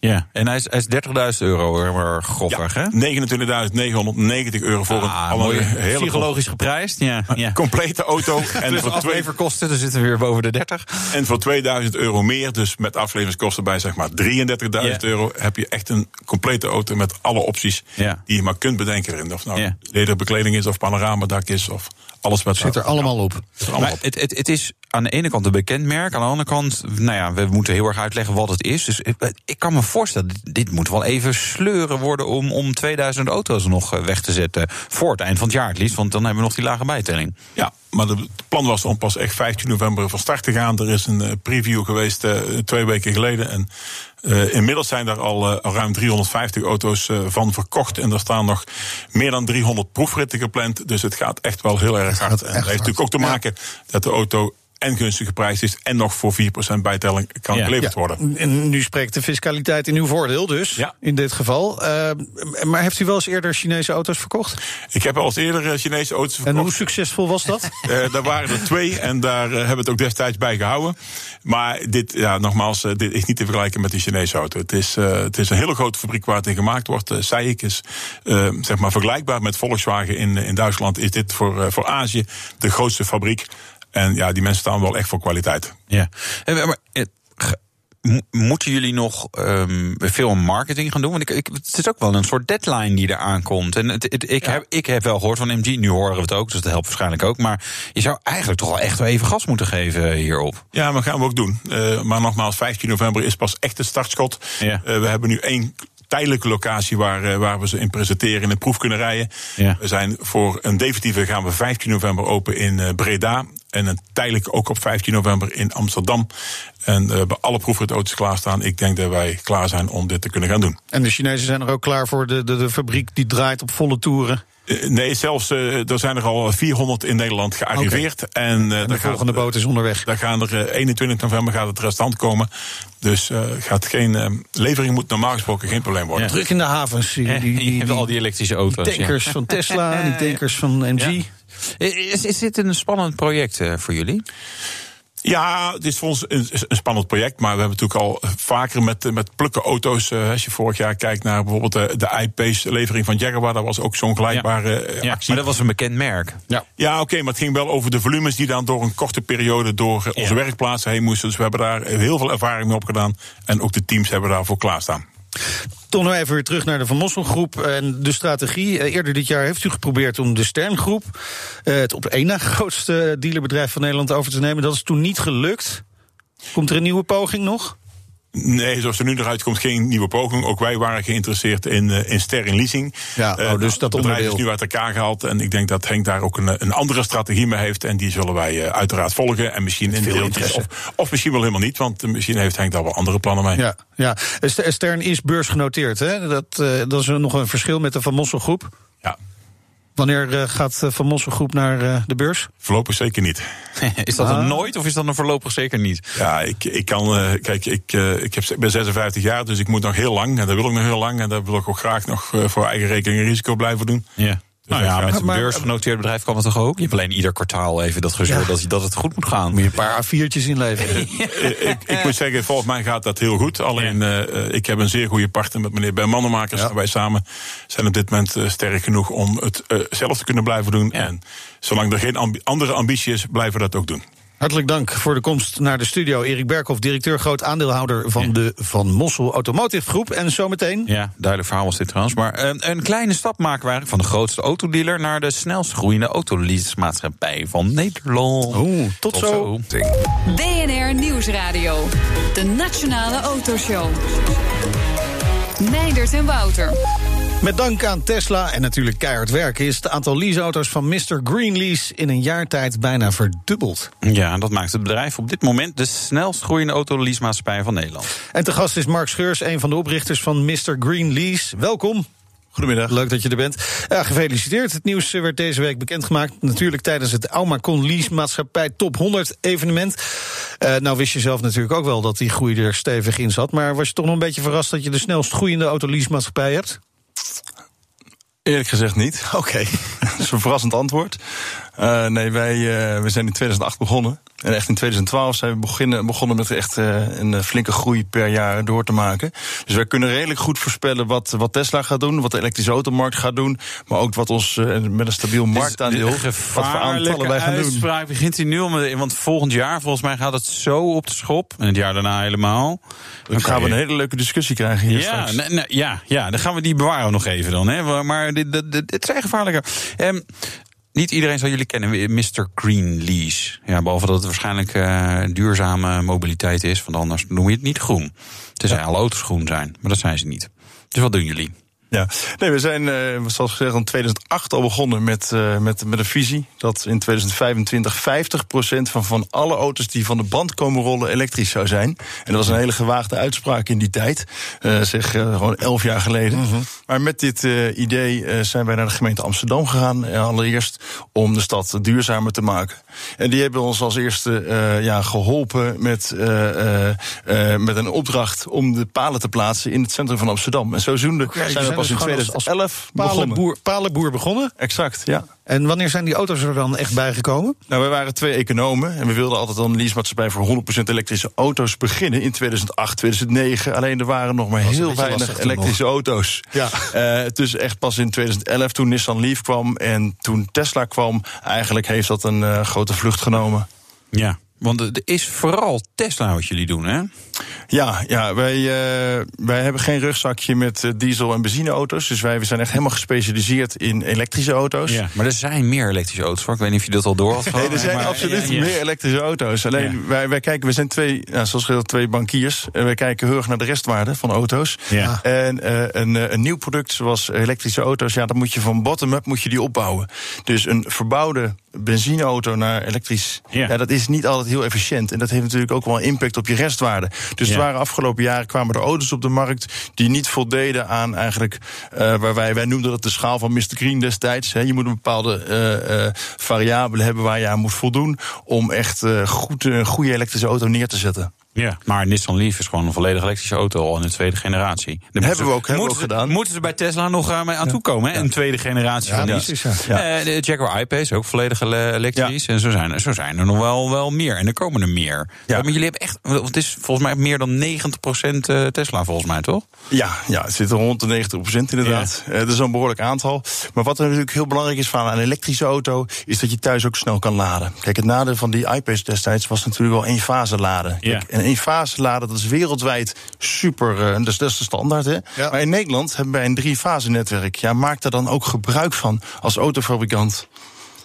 Speaker 4: en hij is, hij is 30.000 euro, maar grofweg, hè?
Speaker 5: 29.990 euro voor
Speaker 4: Ah,
Speaker 5: een alle
Speaker 4: mooi.
Speaker 5: hele
Speaker 4: Psychologisch geprijsd, ja. *laughs* ja.
Speaker 5: complete auto. *laughs* En
Speaker 4: Plus
Speaker 5: voor, twee,
Speaker 4: afleverkosten, dan zitten we weer boven de 30.
Speaker 5: en voor 2000 euro meer, dus met afleveringskosten bij zeg maar 33.000
Speaker 4: Ja.
Speaker 5: euro, heb je echt een complete auto met alle opties
Speaker 4: Ja.
Speaker 5: die je maar kunt bedenken erin. Of nou
Speaker 4: Ja.
Speaker 5: lederbekleding is, of panoramadak is, of alles wat
Speaker 3: Zit er allemaal
Speaker 5: er op.
Speaker 4: het, het, het is aan de ene kant een bekend merk. Aan de andere kant, nou ja, we moeten heel erg uitleggen wat het is. Dus ik, ik kan me voorstellen, dit- moet wel even sleuren worden om, om 2000 auto's nog eh, weg te zetten. Voor het eind van het jaar het liefst, want dan hebben we nog die lage bijtelling.
Speaker 5: Ja, maar het plan was om pas echt 15 november van start te gaan. Er is een eh, preview geweest eh, twee weken geleden. En eh, inmiddels zijn er al, ruim 350 auto's van verkocht. En er staan nog meer dan 300 proefritten gepland. Dus het gaat echt wel heel erg hard. En dat heeft natuurlijk ook te maken dat de auto en gunstig geprijsd is... en nog voor 4% bijtelling kan
Speaker 4: Ja.
Speaker 5: geleverd
Speaker 3: Ja,
Speaker 5: worden.
Speaker 3: En nu spreekt de fiscaliteit in uw voordeel dus,
Speaker 5: Ja.
Speaker 3: in dit geval. Eh, maar heeft u wel eens eerder Chinese auto's verkocht?
Speaker 5: Ik heb al eens eerder eh, Chinese auto's
Speaker 3: En
Speaker 5: verkocht.
Speaker 3: hoe succesvol was dat? *laughs*
Speaker 5: Eh, daar waren er twee en daar hebben we het ook destijds bij gehouden. Maar dit, ja, nogmaals, dit is niet te vergelijken met die Chinese auto. Het is, eh, het is een hele grote fabriek waar het in gemaakt wordt. Uh, SAIC is zeg maar vergelijkbaar met Volkswagen in, in Duitsland. Is dit voor, voor Azië de grootste fabriek. En ja, die mensen staan wel echt voor kwaliteit.
Speaker 4: Ja. Maar, eh, moeten jullie nog ehm, veel marketing gaan doen? Want ik, ik, het is ook wel een soort deadline die er aankomt. En het, het- ik, heb, ik heb wel gehoord van MG, nu horen we het ook, dus dat helpt waarschijnlijk ook. Maar je zou eigenlijk toch wel echt wel even gas moeten geven hierop.
Speaker 5: Ja, dat gaan we ook doen. Eh, maar nogmaals, 15 november is pas echt het startschot.
Speaker 4: Ja.
Speaker 5: Eh, we hebben nu één tijdelijke locatie waar, waar we ze in presenteren, in de proef kunnen rijden.
Speaker 4: Ja.
Speaker 5: We zijn voor een definitieve gaan we 15 november open in Breda. En een tijdelijke ook op 15 november in Amsterdam. En we hebben alle proefritauto's klaarstaan. Ik denk dat wij klaar zijn om dit te kunnen gaan doen.
Speaker 3: En de Chinezen zijn er ook klaar voor. De, de, de fabriek die draait op volle toeren.
Speaker 5: Eh, nee, zelfs eh, er zijn er al 400 in Nederland gearriveerd. En, eh,
Speaker 3: En de volgende
Speaker 5: gaat,
Speaker 3: boot is onderweg.
Speaker 5: Daar gaan er eh, 21 november gaat het restant komen. Dus eh, gaat geen eh, levering moet normaal gesproken geen probleem worden.
Speaker 4: Ja.
Speaker 3: Druk in de havens. Die, die, die,
Speaker 4: al die elektrische auto's.
Speaker 3: die tankers van Tesla, die tankers van MG.
Speaker 4: Ja. Is, is dit een spannend project eh, voor jullie?
Speaker 5: Ja, het is voor ons een, een spannend project. Maar we hebben natuurlijk al vaker met, met plukken auto's. eh, als je vorig jaar kijkt naar bijvoorbeeld de, de iPace levering van Jaguar. Dat was ook zo'n gelijkbare eh,
Speaker 4: Ja,
Speaker 5: actie.
Speaker 4: maar dat was een bekend merk.
Speaker 3: Ja.
Speaker 5: Ja, oké, maar het ging wel over de volumes die dan door een korte periode door onze
Speaker 4: Ja.
Speaker 5: werkplaatsen heen moesten. Dus we hebben daar heel veel ervaring mee opgedaan. En ook de teams hebben daarvoor klaarstaan.
Speaker 3: Toch nog even weer terug naar de Van Mossel groep en de strategie. Eh, Eerder dit jaar heeft u geprobeerd om de Sterngroep, eh, het op één na grootste dealerbedrijf van Nederland, over te nemen. Dat is toen niet gelukt. Komt er een nieuwe poging nog?
Speaker 5: Nee, zoals er nu eruit komt, geen nieuwe poging. Ook wij waren geïnteresseerd in, uh, in Ster in leasing.
Speaker 3: Ja, oh, dus dat
Speaker 5: bedrijf
Speaker 3: onderdeel.
Speaker 5: is nu uit elkaar gehaald. En ik denk dat Henk daar ook een, een andere strategie mee heeft. En die zullen wij uh, uiteraard volgen. En misschien in deeltjes. Of, of misschien wel helemaal niet. Want misschien heeft Henk daar wel andere plannen mee.
Speaker 3: Ja, ja. Stern is beursgenoteerd. Hè? Dat, uh, dat is nog een verschil met de Van Mossel groep.
Speaker 5: Ja.
Speaker 3: Wanneer uh, gaat Van Mossel Groep naar uh, de beurs?
Speaker 5: Voorlopig zeker niet. *laughs*
Speaker 4: is dat ah. een nooit of is dat een voorlopig zeker niet?
Speaker 5: Ja, ik, ik kan. Uh, kijk, ik, ik, heb, ik ben 56 jaar, dus ik moet nog heel lang. En dat wil ik nog heel lang. En daar wil ik ook graag nog voor eigen rekening risico blijven doen.
Speaker 4: Ja. Nou ja, met een beursgenoteerd bedrijf kan het toch ook? Je hebt alleen ieder kwartaal even dat gezeur ja. dat, dat het goed moet gaan.
Speaker 3: Moet je een paar A4'tjes inleveren. *laughs*
Speaker 5: ik, ik, moet zeggen, volgens mij gaat dat heel goed. Alleen, ja. uh, ik heb een zeer goede partner met meneer Ben Mannenmakers. Ja. Wij samen zijn op dit moment uh, sterk genoeg om het uh, zelf te kunnen blijven doen. En zolang er geen ambi andere ambitie is, blijven we dat ook doen.
Speaker 3: Hartelijk dank voor de komst naar de studio. Erik Berkhoff, directeur groot aandeelhouder van ja. de Van Mossel Automotive Groep. En zometeen...
Speaker 4: Ja, duidelijk verhaal was dit trouwens. Maar uh, een kleine stap maken we van de grootste autodealer... naar de snelst groeiende autoleasemaatschappij van Nederland.
Speaker 3: Oeh, tot, tot zo.
Speaker 2: zo. BNR Nieuwsradio. De Nationale Autoshow. Meindert en Wouter.
Speaker 3: Met dank aan Tesla en natuurlijk keihard werken is het aantal leaseauto's van Mr. Green Lease in een jaar tijd bijna verdubbeld.
Speaker 4: Ja, dat maakt het bedrijf op dit moment de snelst groeiende autoleasemaatschappij van Nederland.
Speaker 3: En te gast is Mark Scheurs, een van de oprichters van Mr. Green Lease. Welkom.
Speaker 6: Goedemiddag.
Speaker 3: Leuk dat je er bent. Ja, gefeliciteerd. Het nieuws werd deze week bekendgemaakt. Natuurlijk tijdens het Aumacon Lease Maatschappij Top 100 evenement. Uh, nou wist je zelf natuurlijk ook wel dat die groei er stevig in zat. Maar was je toch nog een beetje verrast dat je de snelst groeiende autolease maatschappij hebt?
Speaker 6: Eerlijk gezegd niet.
Speaker 3: Oké. Okay. *laughs*
Speaker 6: dat is een verrassend antwoord. Uh, nee, wij uh, we zijn in 2008 begonnen. En echt in 2012 zijn we beginnen, begonnen met echt uh, een flinke groei per jaar door te maken. Dus wij kunnen redelijk goed voorspellen wat, wat Tesla gaat doen, wat de elektrische automarkt gaat doen. Maar ook wat ons met een stabiel dus marktaandeel, wat voor aantallen wij gaan doen.
Speaker 4: uitspraak begint hij nu om, want volgend jaar volgens mij gaat het zo op de schop. En het jaar daarna helemaal.
Speaker 6: Dan gaan we een hele leuke discussie krijgen hier
Speaker 4: ja, ja, ja, dan gaan we die bewaren nog even dan. Hè. Maar dit, dit, dit, zijn gevaarlijker. Um, niet iedereen zal jullie kennen, Mr. Green Lease. Ja, behalve dat het waarschijnlijk uh, duurzame mobiliteit is, want anders noem je het niet groen. Tenzij ja. alle auto's groen zijn, maar dat zijn ze niet. Dus wat doen jullie?
Speaker 6: Ja, nee, we zijn, uh, zoals gezegd, in 2008 al begonnen met, uh, met, met een visie. Dat in 2025 50% van, van alle auto's die van de band komen rollen elektrisch zou zijn. En dat was een hele gewaagde uitspraak in die tijd. Uh, zeg gewoon elf jaar geleden. -hmm. Maar met dit idee zijn wij naar de gemeente Amsterdam gegaan. allereerst om de stad duurzamer te maken. En die hebben ons als eerste ja, geholpen met, met een opdracht om de palen te plaatsen in het centrum van Amsterdam. En zodoende zijn we pas in 2011
Speaker 3: palenboer, palenboer begonnen.
Speaker 6: Exact, ja.
Speaker 3: En wanneer zijn die auto's er dan echt bijgekomen?
Speaker 6: Nou, we waren twee economen en we wilden altijd een leasemaatschappij voor 100% elektrische auto's beginnen in 2008, 2009. Alleen er waren nog maar heel weinig elektrische nog. auto's.
Speaker 3: Ja.
Speaker 6: Uh, dus echt pas in 2011 toen Nissan Leaf kwam en toen Tesla kwam, eigenlijk heeft dat een uh, grote vlucht genomen.
Speaker 4: Ja. Want het is vooral Tesla wat jullie doen, hè?
Speaker 6: Ja, ja wij, uh, wij hebben geen rugzakje met uh, diesel- en benzineauto's. Dus wij we zijn echt helemaal gespecialiseerd in elektrische auto's.
Speaker 4: Ja, maar er zijn meer elektrische auto's. Hoor. Ik weet niet of je dat al door had
Speaker 6: Nee, er zijn
Speaker 4: maar,
Speaker 6: absoluut ja, ja. meer elektrische auto's. Alleen wij, wij kijken, we zijn twee, nou, zoals gezegd, twee bankiers. En wij kijken heel erg naar de restwaarde van auto's.
Speaker 4: Ja.
Speaker 6: En uh, een, een nieuw product zoals elektrische auto's, ja, dan moet je van bottom-up moet je die opbouwen. Dus een verbouwde benzineauto naar elektrisch, ja. ja. dat is niet altijd heel efficiënt. En dat heeft natuurlijk ook wel impact op je restwaarde. Dus ja. waren afgelopen jaren kwamen er auto's op de markt die niet voldeden aan eigenlijk uh, waar wij, wij noemden dat de schaal van Mr. Green destijds. Hè. Je moet een bepaalde uh, uh, variabele hebben waar je aan moet voldoen om echt goed, een goede elektrische auto neer te zetten.
Speaker 4: Ja, maar Nissan Leaf is gewoon een volledig elektrische auto al in de tweede generatie.
Speaker 6: Dat hebben we ook, hebben we ook gedaan.
Speaker 4: Moeten ze bij Tesla nog uh, mee aan toe komen, hè? Ja. Een tweede generatie
Speaker 3: ja,
Speaker 4: van
Speaker 3: precies, ja.
Speaker 4: Uh, de Jaguar I-Pace ook volledig elektrisch. En zo zijn, er, zo zijn er nog wel, wel meer. En er komen er meer. Ja. Maar jullie hebben echt, het is volgens mij meer dan 90% Tesla volgens mij, toch?
Speaker 6: Ja, ja het zit rond de 90% inderdaad. Ja. Uh, dat is een behoorlijk aantal. Maar wat er natuurlijk heel belangrijk is van een elektrische auto... is dat je thuis ook snel kan laden. Kijk, het nadeel van die I-Pace destijds was natuurlijk wel één fase laden. Kijk, en één fase laden, dat is wereldwijd super, uh, dus dat is de standaard. Hè? Ja. Maar in Nederland hebben wij een drie-fase netwerk. Ja, maak daar dan ook gebruik van als autofabrikant.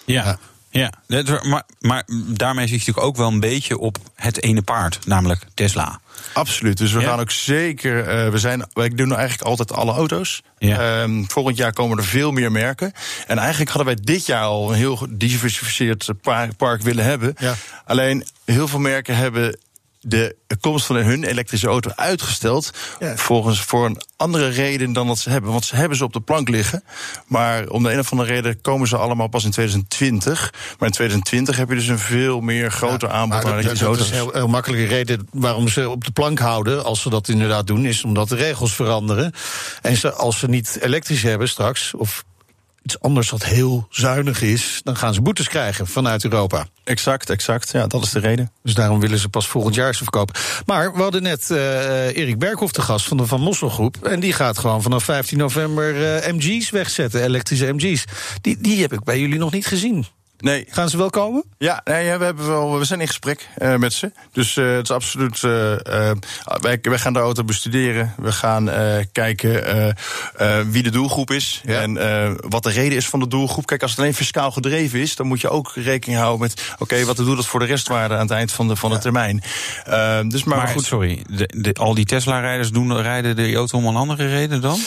Speaker 4: Ja. Ja, dat- maar, maar daarmee zie je natuurlijk ook wel een beetje op het ene paard, namelijk Tesla.
Speaker 6: Absoluut. Dus we
Speaker 4: Ja?
Speaker 6: gaan ook zeker. eh, we zijn, wij doen eigenlijk altijd alle auto's.
Speaker 4: Ja.
Speaker 6: Ehm, volgend jaar komen er veel meer merken. En eigenlijk hadden wij dit jaar al een heel gediversifieerd pa- park willen hebben.
Speaker 3: Ja.
Speaker 6: Alleen heel veel merken hebben de komst van hun elektrische auto uitgesteld.
Speaker 3: Ja.
Speaker 6: Volgens voor een andere reden dan dat ze hebben. Want ze hebben ze op de plank liggen. Maar om de een of andere reden komen ze allemaal pas in 2020. Maar in 2020 heb je dus een veel meer groter aanbod aan
Speaker 3: dat,
Speaker 6: elektrische
Speaker 3: dat is
Speaker 6: auto's.
Speaker 3: een heel, heel makkelijke reden waarom ze op de plank houden, als ze dat inderdaad doen, is omdat de regels veranderen. En ze, als ze niet elektrisch hebben straks, of iets anders wat heel zuinig is, dan gaan ze boetes krijgen vanuit Europa.
Speaker 6: Exact, exact. Ja, dat is de reden.
Speaker 3: Dus daarom willen ze pas volgend jaar ze verkopen. Maar we hadden net eh Erik Berghoff te gast van de Van Mossel Groep. En die gaat gewoon vanaf 15 november eh, MG's wegzetten, elektrische MG's. Die, die heb ik bij jullie nog niet gezien.
Speaker 6: Nee,
Speaker 3: Gaan ze wel komen?
Speaker 6: Ja, nee, we, hebben wel, we zijn in gesprek eh, met ze. Dus eh, het is absoluut. eh, wij, wij gaan de auto bestuderen. We gaan kijken wie de doelgroep is.
Speaker 3: Ja.
Speaker 6: En wat de reden is van de doelgroep. Kijk, als het alleen fiscaal gedreven is, dan moet je ook rekening houden met. Oké, wat doet dat voor de restwaarde aan het eind van de, van de termijn? Dus maar,
Speaker 4: Maar,
Speaker 6: goed.
Speaker 4: sorry, de, de- al die Tesla-rijders doen, rijden de auto om een andere reden dan? *laughs*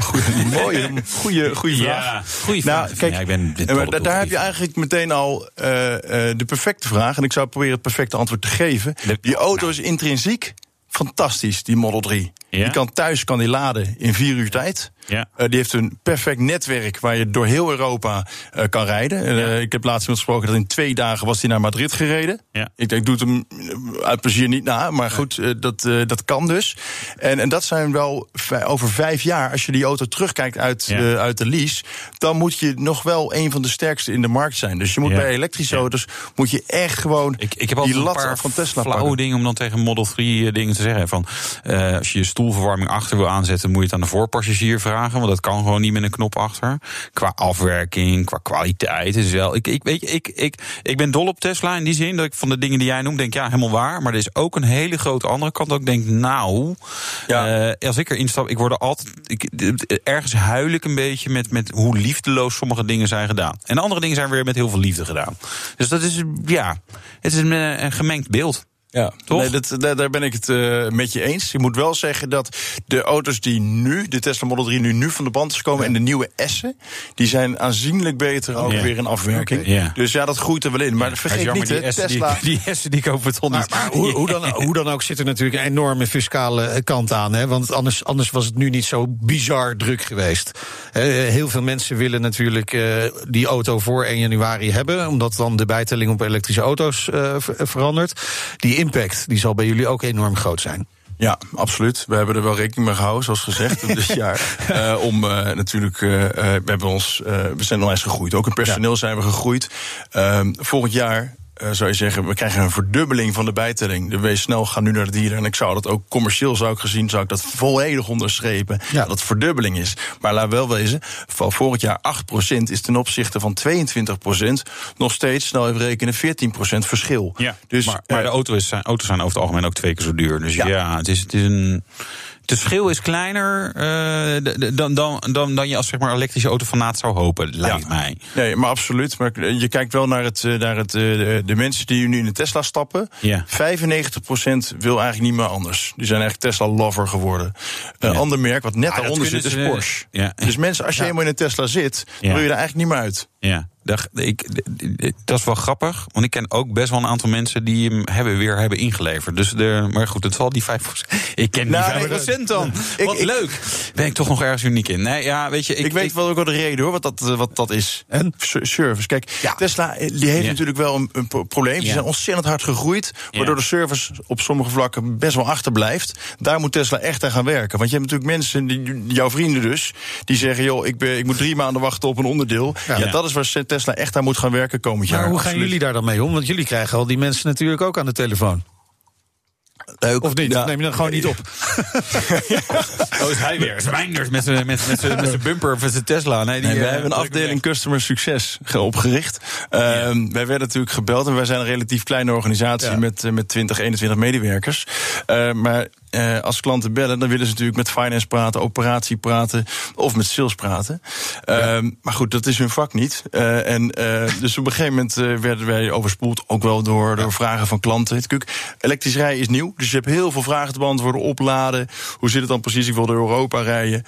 Speaker 6: Goeie, mooie, goede, goede vraag.
Speaker 4: Ja, goede vraag.
Speaker 6: Nou, kijk,
Speaker 4: Ja, ik ben-
Speaker 6: eh, maar daar heb je. Eigenlijk meteen al eh, eh, de perfecte vraag. En ik zou proberen het perfecte antwoord te geven. Die auto is intrinsiek fantastisch, die Model 3.
Speaker 4: Ja?
Speaker 6: Die kan thuis kan die laden in vier uur tijd.
Speaker 4: Ja.
Speaker 6: Eh, die heeft een perfect netwerk waar je door heel Europa eh, kan rijden. Eh, ik heb laatst iemand gesproken dat in twee dagen was hij naar Madrid gereden.
Speaker 4: Ja.
Speaker 6: Ik, ik doe het hem uit plezier niet na, maar goed, dat, eh, dat kan dus. En, en dat zijn wel over vijf jaar, als je die auto terugkijkt uit, uit de lease, dan moet je nog wel een van de sterkste in de markt zijn. Dus je moet
Speaker 4: Ja.
Speaker 6: bij elektrische
Speaker 4: Ja.
Speaker 6: auto's moet je echt gewoon
Speaker 4: Ik, ik heb
Speaker 6: die
Speaker 4: altijd een
Speaker 6: lat
Speaker 4: paar
Speaker 6: van Tesla
Speaker 4: flauwe
Speaker 6: pakken.
Speaker 4: dingen om dan tegen Model 3 dingen te zeggen. Van, eh, als je je stoelverwarming achter wil aanzetten, moet je het aan de voorpassagier vragen. Want dat kan gewoon niet met een knop achter. Qua afwerking, qua kwaliteit. Is wel, ik, ik, weet je, ik, ik, ik ben dol op Tesla in die zin dat ik van de dingen die jij noemt, denk ja, helemaal waar. Maar er is ook een hele grote andere kant dat ik denk, nou,
Speaker 6: Ja.
Speaker 4: eh, als ik erin stap, ik word er altijd. Ik, ergens huil ik een beetje met, met hoe liefdeloos sommige dingen zijn gedaan. En andere dingen zijn weer met heel veel liefde gedaan. Dus dat is, ja, het is een, eh, een gemengd beeld.
Speaker 6: Ja,
Speaker 4: Toch?
Speaker 6: Nee, dat, daar, daar ben ik het eh, met je eens. Je moet wel zeggen dat de auto's die nu, de Tesla Model 3 nu, nu van de band is komen... en de nieuwe S'en, die zijn aanzienlijk beter ook
Speaker 4: Ja.
Speaker 6: weer in afwerking.
Speaker 4: Ja.
Speaker 6: Dus ja, dat groeit er wel in. Maar vergeet
Speaker 4: jammer,
Speaker 6: niet,
Speaker 4: die S'en. Die, *laughs* die die kopen
Speaker 3: Maar,
Speaker 4: niet.
Speaker 3: maar hoe, hoe, dan, hoe dan ook zit er natuurlijk een enorme fiscale eh, kant aan. Hè? Want anders, anders was het nu niet zo bizar druk geweest. Eh, heel veel mensen willen natuurlijk die auto voor 1 januari hebben. Omdat dan de bijtelling op elektrische auto's ver- verandert. Die impact die zal bij jullie ook enorm groot zijn.
Speaker 6: Ja, absoluut. We hebben er wel rekening mee gehouden, zoals gezegd, *laughs* dit jaar. Eh, om eh, natuurlijk, eh, we, hebben ons, we zijn onwijs gegroeid. Ook in personeel zijn we gegroeid. Ehm, volgend jaar eh, zou je zeggen, we krijgen een verdubbeling van de bijtelling. De wees snel gaan nu naar de dieren. En ik zou dat ook commercieel zou ik gezien, zou ik dat volledig onderstrepen.
Speaker 3: Ja.
Speaker 6: Dat het verdubbeling is. Maar laat wel wezen, van vorig jaar 8% is ten opzichte van 22% nog steeds, snel even rekenen, 14% verschil.
Speaker 4: Ja,
Speaker 6: Dus,
Speaker 4: maar, maar
Speaker 6: eh,
Speaker 4: de auto is, zijn, auto's zijn over het algemeen ook twee keer zo duur. Dus ja,
Speaker 6: Ja.
Speaker 4: het, is, het is een. Het verschil is kleiner eh, dan, dan, dan, dan je als zeg maar, elektrische auto fanaat zou hopen, lijkt
Speaker 6: Ja.
Speaker 4: mij.
Speaker 6: Nee, maar absoluut. Maar je kijkt wel naar, het, eh, naar het, eh, de, mensen die nu in de Tesla stappen.
Speaker 4: Ja.
Speaker 6: 95% wil eigenlijk niet meer anders. Die zijn echt Tesla-lover geworden. Een
Speaker 4: Ja.
Speaker 6: ander merk wat net
Speaker 4: Ah,
Speaker 6: daaronder zit is Porsche.
Speaker 4: ja.
Speaker 6: Dus mensen, als je eenmaal in een Tesla zit, wil je er eigenlijk niet meer uit.
Speaker 4: Ja, dat, ik, dat is wel grappig. Want ik ken ook best wel een aantal mensen die hem hebben, weer hebben ingeleverd. Dus de, maar goed, het zal die 5%. *laughs* Ik ken die
Speaker 6: Nou,
Speaker 4: 5% dan.
Speaker 6: ik-
Speaker 4: Wat
Speaker 6: ik-
Speaker 4: leuk. Ben ik toch nog ergens uniek in? Nee, ja, weet je.
Speaker 6: Ik, weet wel ook wel de reden hoor, wat dat, eh, wat dat is.
Speaker 3: En?
Speaker 6: Service. Kijk,
Speaker 3: Ja.
Speaker 6: Tesla eh, die heeft
Speaker 4: Ja.
Speaker 6: natuurlijk wel een, een pro- probleem. Ze
Speaker 4: Ja.
Speaker 6: zijn ontzettend hard gegroeid. Waardoor de service op sommige vlakken best wel achterblijft. Daar moet Tesla echt aan gaan werken. Want je hebt natuurlijk mensen, die, jouw vrienden dus, die zeggen: joh, ik, ben, ik moet drie maanden wachten op een onderdeel. Ja,
Speaker 4: Ja.
Speaker 6: dat is waar Tesla echt aan moet gaan werken komend jaar.
Speaker 3: Maar hoe gaan
Speaker 6: Absoluut.
Speaker 3: jullie daar dan mee om? Want jullie krijgen al die mensen natuurlijk ook aan de telefoon.
Speaker 6: Leuk.
Speaker 3: Of niet?
Speaker 6: Ja.
Speaker 3: Neem je dan gewoon niet op? *laughs*
Speaker 4: Oh, is hij weer. *laughs* Zwijnders met zijn met, met, met zijn bumper of zijn Tesla. Nee, die,
Speaker 6: Nee, wij
Speaker 4: eh,
Speaker 6: hebben een afdeling Customer Succes ge- opgericht. Ehm, Wij werden natuurlijk gebeld en wij zijn een relatief kleine organisatie
Speaker 3: Ja.
Speaker 6: met, eh, met 20, 21 medewerkers. Eh, maar eh, als klanten bellen, dan willen ze natuurlijk met finance praten, operatie praten of met sales praten. Ehm, Maar goed, dat is hun vak niet. Eh, en eh, dus op een gegeven moment werden wij overspoeld, ook wel door, door vragen van klanten. Elektrisch rijden is nieuw, dus je hebt heel veel vragen te beantwoorden. Opladen, hoe zit het dan precies? Ik wil door Europa rijden.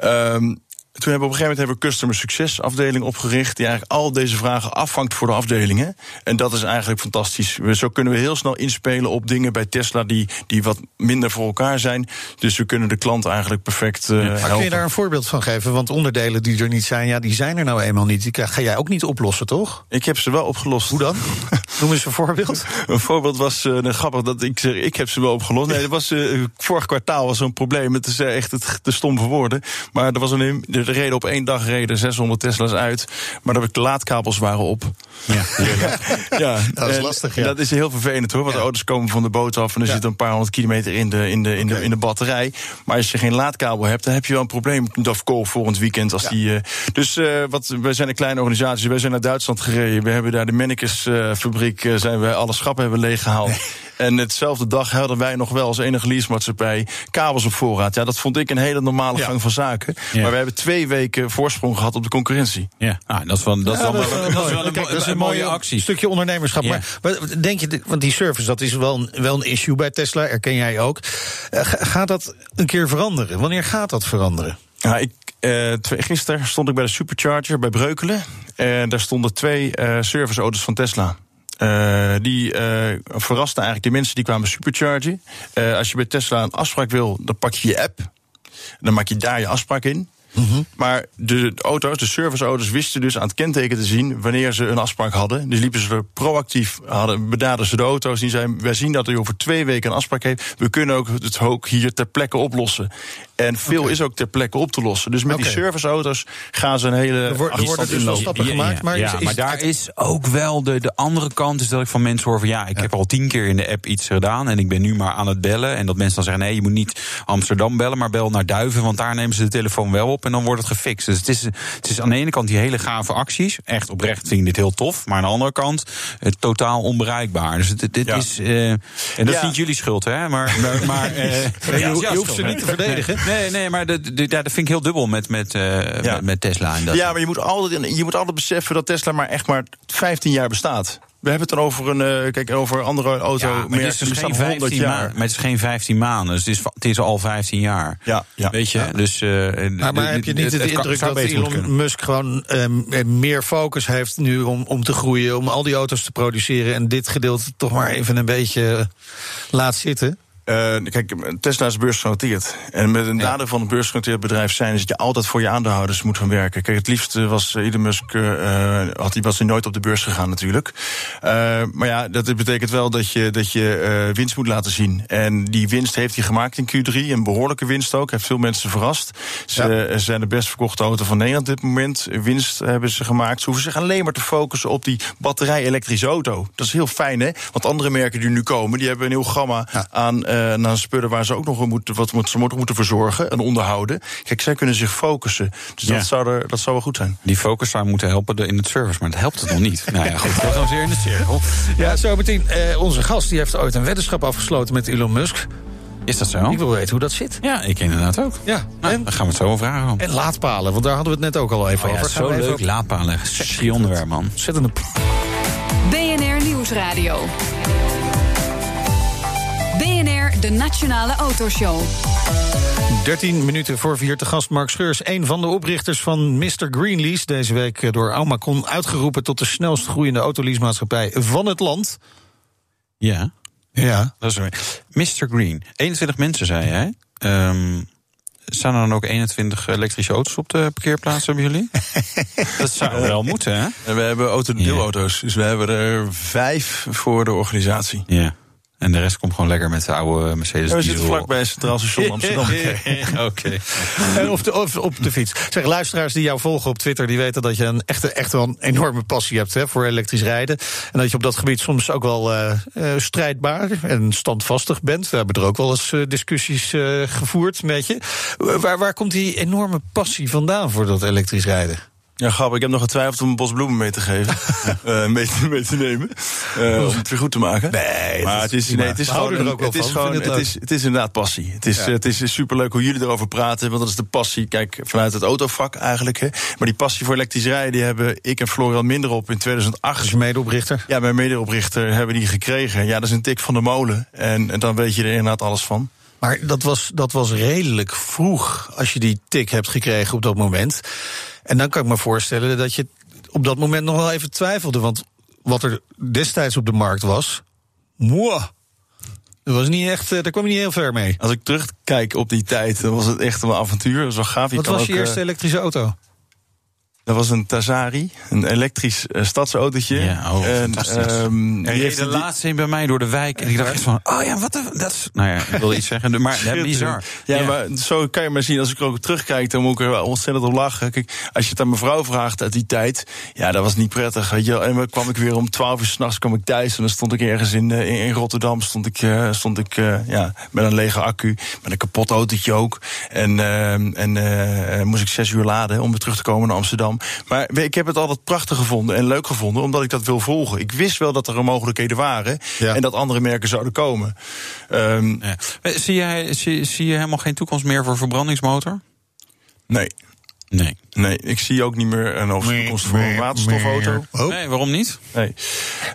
Speaker 6: Ehm, toen hebben we op een gegeven moment hebben we een customer succes afdeling opgericht. Die eigenlijk al deze vragen afvangt voor de afdelingen. En dat is eigenlijk fantastisch. We- Zo kunnen we heel snel inspelen op dingen bij Tesla die, die wat minder voor elkaar zijn. Dus we kunnen de klant eigenlijk perfect eh
Speaker 3: Maar kun je daar een voorbeeld van geven? Want onderdelen die er niet zijn, ja, die zijn er nou eenmaal niet. Die ga jij ook niet oplossen, toch?
Speaker 6: Ik heb ze wel opgelost.
Speaker 3: Hoe dan? *laughs* Noem eens een voorbeeld. *laughs*
Speaker 6: Een voorbeeld was eh, nou, grappig dat ik zeg, ik heb ze wel opgelost. Nee, dat was, eh, vorig kwartaal was zo'n probleem. Het is eh, echt het, te stom voor woorden. Maar er was een, de reden op één dag reden 600 Tesla's uit. Maar de laadkabels waren op.
Speaker 4: Ja. *laughs*
Speaker 6: Ja, *laughs*
Speaker 3: Dat is lastig, ja.
Speaker 6: Dat is heel vervelend hoor. Want de auto's komen van de boot af en er
Speaker 3: Ja.
Speaker 6: zit een paar honderd kilometer in de, in, de, in, de, in de batterij. Maar als je geen laadkabel hebt, dan heb je wel een probleem. Of call volgend weekend. Als die, dus wat, wij zijn een kleine organisatie. Wij zijn naar Duitsland gereden. We hebben daar de Mennekes fabriek. Eh, zijn we alle schappen hebben leeggehaald. En hetzelfde dag hadden wij nog wel als enige leasemaatschappij kabels op voorraad. Ja, dat vond ik een hele normale
Speaker 3: Ja.
Speaker 6: gang van zaken.
Speaker 4: Ja.
Speaker 6: Maar we hebben twee weken voorsprong gehad op de concurrentie.
Speaker 4: Ja, nou, dat is wel, dat is wel,
Speaker 3: Ja,
Speaker 4: dat is wel
Speaker 3: mooi.
Speaker 4: een,
Speaker 3: Kijk,
Speaker 4: een mooie actie.
Speaker 3: stukje ondernemerschap.
Speaker 4: Ja.
Speaker 3: Maar wat denk je, want die service, dat is wel een, wel een issue bij Tesla, erken jij ook. Eh, ga- gaat dat een keer veranderen? Wanneer gaat dat veranderen?
Speaker 6: Ja, ik, eh, twee- gisteren stond ik bij de Supercharger bij Breukelen. En daar stonden twee eh serviceauto's van Tesla. Eh, die eh verrasten eigenlijk de mensen die kwamen superchargen. Eh, als je bij Tesla een afspraak wil, dan pak je je app. Dan maak je daar je afspraak in. Maar de auto's, de serviceauto's, wisten dus aan het kenteken te zien wanneer ze een afspraak hadden. Dus liepen ze er proactief, hadden, benaderden ze de auto's. Die zeiden: Wij zien dat u over twee weken een afspraak heeft. We kunnen ook het ook hier ter plekke oplossen. En veel is ook ter plekke op te lossen. Dus met die serviceauto's gaan ze een hele.
Speaker 3: Er wordt- er worden dus wel stappen gemaakt. Maar,
Speaker 4: ja,
Speaker 3: is, is
Speaker 4: maar
Speaker 3: het-
Speaker 4: daar is ook wel de, de andere kant. Is dat ik van mensen hoor van ja, ik heb al tien keer in de app iets gedaan. En ik ben nu maar aan het bellen. En dat mensen dan zeggen: nee, je moet niet Amsterdam bellen, maar bel naar Duiven. Want daar nemen ze de telefoon wel op en dan wordt het gefixt. Dus het is, het is aan de ene kant die hele gave acties. Echt oprecht vind ik dit heel tof. Maar aan de andere kant het totaal onbereikbaar. Dus dit, dit
Speaker 6: Ja.
Speaker 4: is. eh, en dat is
Speaker 6: Ja.
Speaker 4: niet jullie schuld, hè? Maar. maar, *laughs* maar eh,
Speaker 3: je,
Speaker 4: ja,
Speaker 3: je
Speaker 4: ja,
Speaker 3: hoeft ze niet te verdedigen.
Speaker 4: Nee, nee, maar dat, dat, ja, dat vind ik heel dubbel met, met, eh,
Speaker 6: Ja.
Speaker 4: met, met Tesla. En dat.
Speaker 6: Ja, maar je moet, altijd, je moet altijd beseffen dat Tesla maar echt maar 15 jaar bestaat. We hebben het dan over een, eh, kijk, over andere auto.
Speaker 4: Ja, maar het is dus geen
Speaker 6: bestaan 100
Speaker 4: 15
Speaker 6: jaar.
Speaker 4: maanden. Maar het is geen 15 maanden. Dus het is, het is al 15 jaar.
Speaker 6: Ja, ja.
Speaker 4: Weet je? Dus, eh,
Speaker 3: Maar, maar heb je niet de indruk dat Elon. Musk gewoon ehm, meer focus heeft nu om, om te groeien, om al die auto's te produceren en dit gedeelte toch maar even een beetje eh, laat zitten?
Speaker 6: Eh, kijk, Tesla is beursgenoteerd. En met een nadeel van een beursgenoteerd bedrijf zijn... is dat je altijd voor je aandeelhouders moet gaan werken. Kijk, het liefst eh, was Elon Musk... eh, had hij was hij nooit op de beurs gegaan natuurlijk. Maar ja, dat betekent wel dat je, dat je winst moet laten zien. En die winst heeft hij gemaakt in Q3. Een behoorlijke winst ook. Heeft veel mensen verrast. Ze zijn de best verkochte auto van Nederland op dit moment. Winst hebben ze gemaakt. Ze hoeven zich alleen maar te focussen op die batterij-elektrische auto. Dat is heel fijn, hè? Want andere merken die nu komen... die hebben een heel gamma aan, eh aan spullen... waar ze ook nog moeten, wat moet- ze moeten moeten verzorgen en onderhouden. Kijk, zij kunnen zich focussen. Dus
Speaker 4: Ja.
Speaker 6: dat, zou er, dat zou wel goed zijn.
Speaker 4: Die focus zou moeten helpen in het service, maar dat helpt het nog niet. *laughs* nou ja, goed, we gaan weer in de cirkel.
Speaker 3: Ja, zo meteen. eh, onze gast die heeft ooit een weddenschap afgesloten met Elon Musk.
Speaker 4: Is dat zo?
Speaker 3: Ik wil weten hoe dat zit.
Speaker 4: Ja, ik inderdaad ook.
Speaker 3: Ja,
Speaker 4: Nou,
Speaker 3: en,
Speaker 4: dan gaan we het zo over vragen.
Speaker 3: en laadpalen, want daar hadden we het net ook al even
Speaker 4: Oh ja,
Speaker 3: over. Gaan
Speaker 4: zo leuk, laadpalen. Sexy onderwerp, man.
Speaker 3: Ontzettende
Speaker 2: BNR Nieuwsradio. De Nationale Autoshow.
Speaker 3: 13 minuten voor vier te gast Mark Scheurs, een van de oprichters van Mr. Greenlease. Deze week eh, door Almacon uitgeroepen tot de snelst groeiende autoleasemaatschappij van het land.
Speaker 4: Ja,
Speaker 3: Ja.
Speaker 4: dat is waar. Mr. Green. 21 mensen, zei jij. Ehm staan er dan ook 21 elektrische auto's op de parkeerplaats, hebben jullie? *laughs* dat zou wel moeten, hè?
Speaker 6: En we hebben auto deelauto's. Dus we hebben er vijf voor de organisatie.
Speaker 4: Ja. En de rest komt gewoon lekker met de oude Mercedes
Speaker 6: Ja, we zitten vlakbij het Centraal Station *laughs* Amsterdam.
Speaker 4: Oké.
Speaker 3: En of, de, of op de fiets. Zeg, luisteraars die jou volgen op Twitter, die weten dat je een echt, echt wel een enorme passie hebt hè, voor elektrisch rijden. En dat je op dat gebied soms ook wel eh, eh, strijdbaar en standvastig bent. We hebben er ook wel eens eh, discussies gevoerd met je. Waar, waar komt die enorme passie vandaan voor dat elektrisch rijden?
Speaker 6: Ja, grappig. Ik heb nog getwijfeld om een bos bloemen mee te geven. *laughs* Eh, mee, te, mee te nemen. Eh, om het weer goed te maken.
Speaker 3: Nee,
Speaker 6: maar het
Speaker 3: is
Speaker 6: nee, het is gewoon, een- het is gewoon, het
Speaker 3: het
Speaker 6: is, het is inderdaad passie. Het is,
Speaker 3: Ja.
Speaker 6: het is superleuk hoe jullie erover praten, want dat is de passie. Kijk, vanuit het autovak eigenlijk. Hè. Maar die passie voor elektrisch rijden, die hebben ik en Florian minder op in 2008.
Speaker 3: Als je medeoprichter.
Speaker 6: Ja, mijn medeoprichter hebben die gekregen. Ja, dat is een tik van de molen. En, en dan weet je er inderdaad alles van.
Speaker 3: Maar dat was, dat was redelijk vroeg als je die tik hebt gekregen op dat moment. En dan kan ik me voorstellen dat je op dat moment nog wel even twijfelde. Want wat er destijds op de markt was, mwah, dat was niet echt, eh, daar kwam je niet heel ver mee.
Speaker 6: Als ik terugkijk op die tijd, dan was het echt een avontuur. Dat was wel gaaf. Je
Speaker 3: Wat was
Speaker 6: ook,
Speaker 3: je eerste
Speaker 6: eh,
Speaker 3: elektrische auto?
Speaker 6: Dat was een Tazari, een elektrisch eh, stadsautootje.
Speaker 4: Ja, oh,
Speaker 6: ehm,
Speaker 4: Er
Speaker 6: die heeft
Speaker 4: de
Speaker 6: die-
Speaker 4: laatste een bij mij door de wijk. En ik dacht echt van, oh ja, wat dat is... Nou ja, ik wilde iets zeggen, maar dat is bizar.
Speaker 6: Ja, maar zo kan je maar zien. Als ik er ook terugkijk, dan moet ik er wel ontzettend op lachen. Kijk, als je het aan mijn vrouw vraagt uit die tijd, ja, dat was niet prettig. Weet je. En dan kwam ik weer om 12 uur s'nachts kwam ik thuis en dan stond ik ergens in, eh, in, in Rotterdam, stond ik, eh, stond ik ja, met een lege accu, met een kapot autootje ook. En, ehm, en moest ik zes uur laden om weer terug te komen naar Amsterdam. Maar ik heb het altijd prachtig gevonden en leuk gevonden, omdat ik dat wil volgen. Ik wist wel dat er mogelijkheden waren
Speaker 3: Ja.
Speaker 6: en dat andere merken zouden komen. Ehm,
Speaker 4: Ja. Eh, Zie, jij, zie, zie je helemaal geen toekomst meer voor verbrandingsmotor?
Speaker 6: nee.
Speaker 4: Nee.
Speaker 6: Nee, ik zie ook niet meer een toekomst voor een waterstofauto.
Speaker 3: Oh.
Speaker 4: Nee, waarom niet?
Speaker 6: Nee.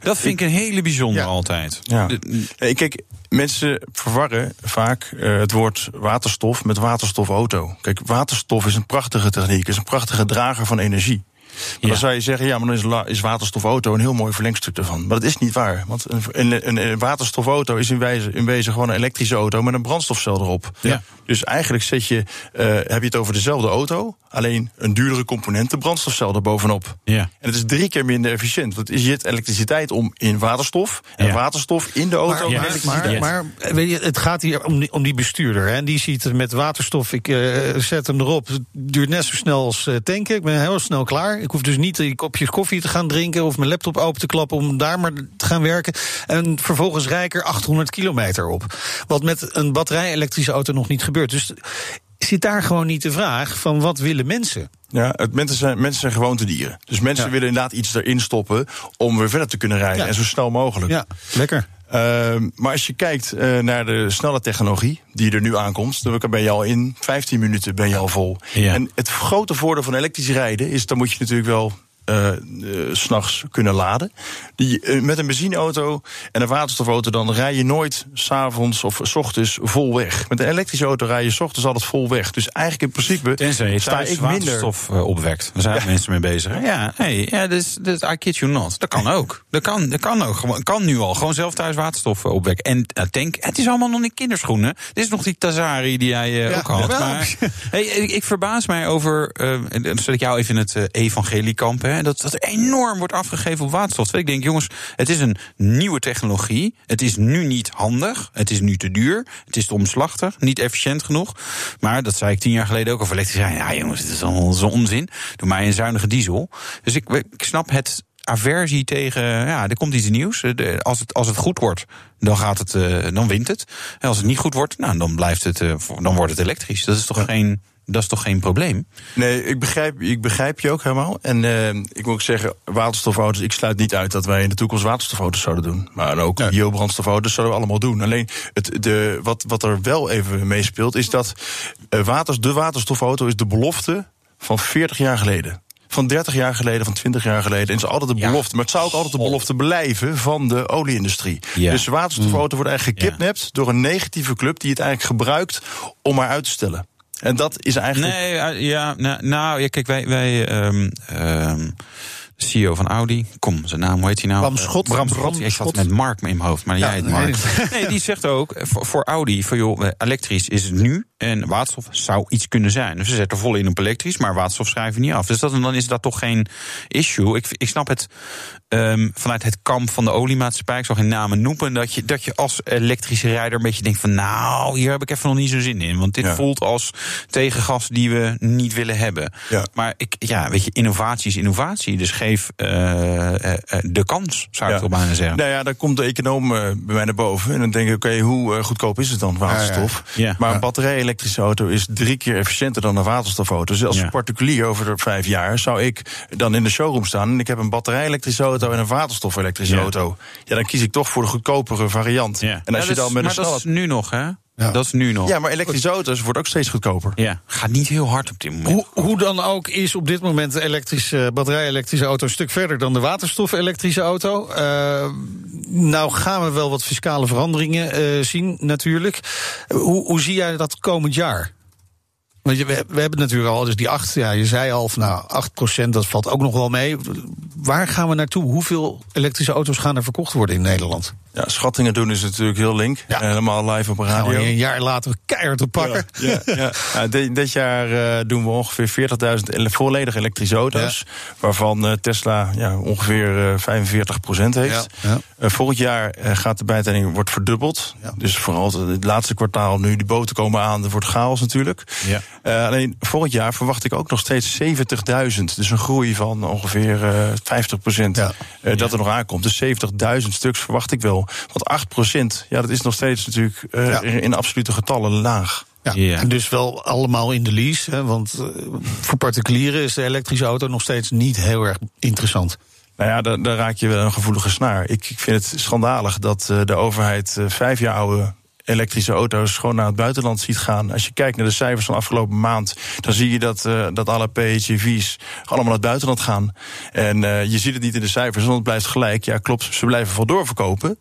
Speaker 4: Dat vind ik een hele bijzondere
Speaker 3: Ja.
Speaker 4: altijd.
Speaker 6: Ja.
Speaker 4: De-
Speaker 6: kijk, mensen verwarren vaak eh, het woord waterstof met waterstofauto. Kijk, waterstof is een prachtige techniek, is een prachtige drager van energie. Maar
Speaker 4: Ja.
Speaker 6: dan zou je zeggen, ja, maar dan is, is waterstofauto een heel mooi verlengstuk daarvan. Maar dat is niet waar. Want een, een, een, een waterstofauto is in wezen, in wezen gewoon een elektrische auto met een brandstofcel erop.
Speaker 4: Ja.
Speaker 6: Dus eigenlijk zet je, eh, heb je het over dezelfde auto, alleen een duurdere component, de brandstofcel erbovenop.
Speaker 4: Ja.
Speaker 6: En het is drie keer minder efficiënt. Want je zet elektriciteit om in waterstof. En
Speaker 4: Ja.
Speaker 6: waterstof in de auto.
Speaker 3: Maar, maar, maar, maar, weet je, het gaat hier om die, om die bestuurder. Hè, en die ziet het met waterstof, ik eh, zet hem erop. Het duurt net zo snel als eh, tanken. Ik ben heel snel klaar. Ik hoef dus niet die kopjes koffie te gaan drinken... of mijn laptop open te klappen om daar maar te gaan werken. En vervolgens rij ik er 800 kilometer op. Wat met een batterij-elektrische auto nog niet gebeurt. Dus zit daar gewoon niet de vraag van wat willen mensen?
Speaker 6: Ja, het, mensen, zijn, mensen zijn gewoontedieren. Dus mensen
Speaker 3: Ja.
Speaker 6: willen inderdaad iets erin stoppen om weer verder te kunnen rijden.
Speaker 3: Ja.
Speaker 6: En zo snel mogelijk.
Speaker 3: Ja, lekker.
Speaker 6: Ehm, maar als je kijkt eh, naar de snelle technologie die er nu aankomt, dan ben je al in 15 minuten ben je al vol.
Speaker 4: Ja.
Speaker 6: En het grote voordeel van elektrisch rijden is, dan moet je natuurlijk wel eh eh, s'nachts kunnen laden. Die, eh, met een benzineauto en een waterstofauto, dan rij je nooit s'avonds of s ochtends vol weg. Met een elektrische auto rij je s ochtends altijd vol weg. Dus eigenlijk in principe
Speaker 4: Tenzij je
Speaker 6: sta ik
Speaker 4: waterstof opwekt. Daar zijn mensen mee bezig. Ja, hey, ja dus, dus I kid you not. Dat kan *laughs* ook. Dat kan, dat kan ook. Gewoon, kan nu al. Gewoon zelf thuis waterstof opwekken. En tank, het is allemaal nog niet kinderschoenen. Dit is nog die Tazari die jij
Speaker 3: Ja,
Speaker 4: ook had. Maar, hey, ik, ik verbaas mij over, dan zet ik jou even in het evangeliekamp, hè, dat, dat enorm wordt afgegeven op waterstof. Ik denk, jongens, het is een nieuwe technologie. Het is nu niet handig. Het is nu te duur. Het is te omslachtig. Niet efficiënt genoeg. Maar dat zei ik tien jaar geleden ook over elektrisch. Ja, jongens, het is allemaal zo'n onzin. Doe mij een zuinige diesel. Dus ik, ik snap het aversie tegen, ja, er komt iets nieuws. Als het, als het goed wordt, dan, gaat het, uh, dan wint het. En als het niet goed wordt, nou, dan, blijft het, uh, dan wordt het elektrisch. Dat is toch geen dat is toch geen probleem?
Speaker 6: Nee, ik begrijp, ik begrijp je ook helemaal. En uh, ik moet ook zeggen, waterstofauto's, ik sluit niet uit dat wij in de toekomst waterstofauto's zouden doen. Maar ook nee. biobrandstofauto's zouden we allemaal doen. Alleen het, de, wat, wat er wel even meespeelt, is dat uh, waters, de waterstofauto is de belofte van 40 jaar geleden van 30 jaar geleden, van 20 jaar geleden. En het is altijd de belofte. Ja. Maar het zou ook altijd de belofte blijven van de olieindustrie. Ja. Dus de waterstofauto wordt eigenlijk gekidnapt ja. door een negatieve club die het eigenlijk gebruikt om maar uit te stellen. En dat is eigenlijk.
Speaker 4: Nee, ja, nou, nou ja, kijk, wij. wij um, um, de CEO van Audi, kom, zijn naam, hoe heet hij nou?
Speaker 3: Bram Schot.
Speaker 4: Bram Schot. Ik zat met Mark in mijn hoofd, maar ja, jij het Mark. Nee, nee, die zegt ook, voor, voor Audi, voor joh, elektrisch is het nu En waterstof zou iets kunnen zijn. Dus ze zetten vol in op elektrisch, maar waterstof schrijven niet af. Dus dat, dan is dat toch geen issue. Ik, ik snap het um, vanuit het kamp van de oliemaatschappij. Ik zal geen namen noemen. Dat je, dat je als elektrische rijder een beetje denkt van... nou, hier heb ik even nog niet zo zin in. Want dit
Speaker 6: Ja.
Speaker 4: voelt als tegengas die we niet willen hebben.
Speaker 6: Ja.
Speaker 4: Maar ik, ja, weet je, innovatie is innovatie. Dus geef eh, eh, eh, de kans, zou ik toch bijna zeggen.
Speaker 6: Nou ja, daar komt de econoom bij mij naar boven. En dan denk ik, oké, hoe goedkoop is het dan, waterstof?
Speaker 4: Ja.
Speaker 6: Maar
Speaker 4: Ja.
Speaker 6: Een batterij-elektrische auto is drie keer efficiënter dan een waterstofauto. Dus als
Speaker 4: Ja.
Speaker 6: particulier over de vijf jaar zou ik dan in de showroom staan... en ik heb een batterij-elektrische auto en een waterstof-elektrische
Speaker 4: Ja.
Speaker 6: auto. Ja, dan kies ik toch voor de goedkopere variant.
Speaker 4: Ja.
Speaker 6: En als
Speaker 4: Ja,
Speaker 6: je
Speaker 4: dat
Speaker 6: dan
Speaker 4: is-
Speaker 6: met een
Speaker 4: maar dat is nu nog, hè?
Speaker 3: Ja.
Speaker 4: Dat is nu nog.
Speaker 6: Ja, maar elektrische auto's wordt ook steeds goedkoper.
Speaker 4: Ja, gaat niet heel hard op dit moment.
Speaker 3: Hoe, hoe dan ook is op dit moment de elektrische, batterij-elektrische auto een stuk verder dan de waterstof-elektrische auto. Eh, nou gaan we wel wat fiscale veranderingen eh, zien, natuurlijk. Hoe, hoe zie jij dat komend jaar? Want je, we, we hebben natuurlijk al, dus die 8, ja, je zei al, van, nou, 8% dat valt ook nog wel mee. Waar gaan we naartoe? Hoeveel elektrische auto's gaan er verkocht worden in Nederland?
Speaker 6: Ja, schattingen doen is natuurlijk heel link.
Speaker 3: Ja.
Speaker 6: Helemaal live op radio.
Speaker 3: een jaar later keihard op pakken?
Speaker 6: Ja, ja. Ja, *laughs* dit, dit jaar eh, doen we ongeveer 40.000 ele- volledig elektrische auto's. Waarvan eh, Tesla ja, ongeveer eh 45% heeft.
Speaker 3: Ja, ja.
Speaker 6: Eh, volgend jaar gaat de bijtelling wordt verdubbeld.
Speaker 3: Ja.
Speaker 6: Dus vooral het, laatste kwartaal, nu die boten komen aan, er wordt chaos natuurlijk.
Speaker 4: Ja.
Speaker 6: Alleen volgend jaar verwacht ik ook nog steeds 70.000. Dus een groei van ongeveer eh 50
Speaker 3: Ja.
Speaker 6: eh, dat er nog aankomt. Dus 70.000 stuks verwacht ik wel. Want 8% ja, dat is nog steeds natuurlijk eh,
Speaker 3: Ja.
Speaker 6: in absolute getallen laag.
Speaker 3: Ja,
Speaker 4: Ja.
Speaker 3: en dus wel allemaal in de lease. Hè, want eh, voor particulieren is de elektrische auto nog steeds niet heel erg interessant.
Speaker 6: Nou ja, daar, daar raak je wel een gevoelige snaar. Ik, ik vind het schandalig dat eh, de overheid eh, vijf jaar oude elektrische auto's gewoon naar het buitenland ziet gaan. Als je kijkt naar de cijfers van afgelopen maand, dan zie je dat, eh, dat alle PHEV's allemaal naar het buitenland gaan. En eh, je ziet het niet in de cijfers, want het blijft gelijk. Ja, klopt, ze blijven wel doorverkopen.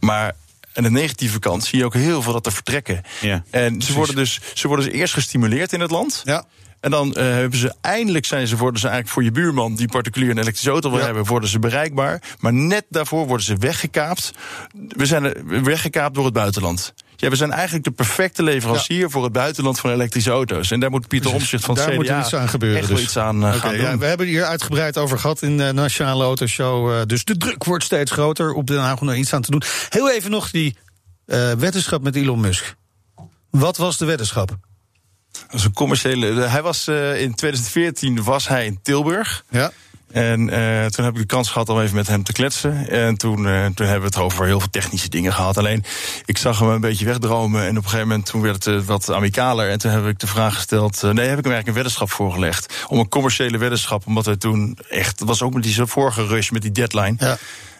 Speaker 6: Maar aan de negatieve kant zie je ook heel veel dat er vertrekken.
Speaker 4: Ja,
Speaker 6: en ze worden, dus, ze worden dus eerst gestimuleerd in het land.
Speaker 3: Ja.
Speaker 6: En dan eh, hebben ze eindelijk zijn ze, worden ze eigenlijk voor je buurman die particulier een elektrische auto wil
Speaker 3: Ja.
Speaker 6: hebben, worden ze bereikbaar. Maar net daarvoor worden ze weggekaapt. We zijn weggekaapt door het buitenland. Ja, we zijn eigenlijk de perfecte leverancier voor het buitenland van elektrische auto's. En daar moet Pieter. Omtzigt van
Speaker 3: Daar
Speaker 6: CDA
Speaker 3: moet er iets aan gebeuren,
Speaker 6: echt
Speaker 3: dus.
Speaker 6: iets aan eh,
Speaker 3: Oké,
Speaker 6: gaan
Speaker 3: ja,
Speaker 6: doen.
Speaker 3: we hebben het hier uitgebreid over gehad in de Nationale Autoshow. eh, dus de druk wordt steeds groter op Den Haag om er iets aan te doen. Heel even nog die weddenschap met Elon Musk. Wat was de weddenschap?
Speaker 6: Dat is een commerciële. Hij was eh, in 2014 was hij in Tilburg.
Speaker 3: Ja.
Speaker 6: En eh, toen heb ik de kans gehad om even met hem te kletsen. En toen, eh, toen hebben we het over heel veel technische dingen gehad. Alleen, ik zag hem een beetje wegdromen. En op een gegeven moment toen werd het eh, wat amicaler. En toen heb ik de vraag gesteld... eh, nee, heb ik hem eigenlijk een weddenschap voorgelegd. Om een commerciële weddenschap. Omdat wij toen echt... Het was ook met die vorige rush met die deadline.
Speaker 3: Ja.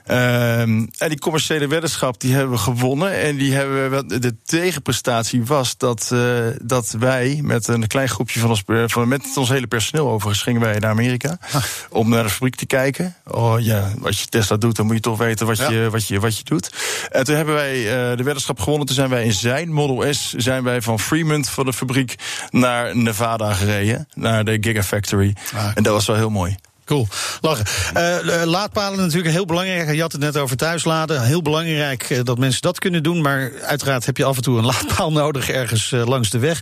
Speaker 6: Ehm, en die commerciële weddenschap die hebben we gewonnen. En die hebben we, de tegenprestatie was dat, eh, dat wij met een klein groepje van ons, per- van, met ons hele personeel overigens, gingen wij naar Amerika. Om naar de fabriek te kijken. Oh ja, als je Tesla doet, dan moet je toch weten wat,
Speaker 3: Ja.
Speaker 6: je, wat, je, wat je doet. En toen hebben wij eh, de weddenschap gewonnen. Toen zijn wij in zijn Model S, zijn wij van Fremont van de fabriek naar Nevada gereden. Naar de Gigafactory.
Speaker 3: Ah.
Speaker 6: En dat was wel heel mooi.
Speaker 3: Cool, lachen. Eh, eh, laadpalen natuurlijk heel belangrijk. Je had het net over thuisladen. Heel belangrijk eh, dat mensen dat kunnen doen. Maar uiteraard heb je af en toe een *laughs* laadpaal nodig ergens langs de weg.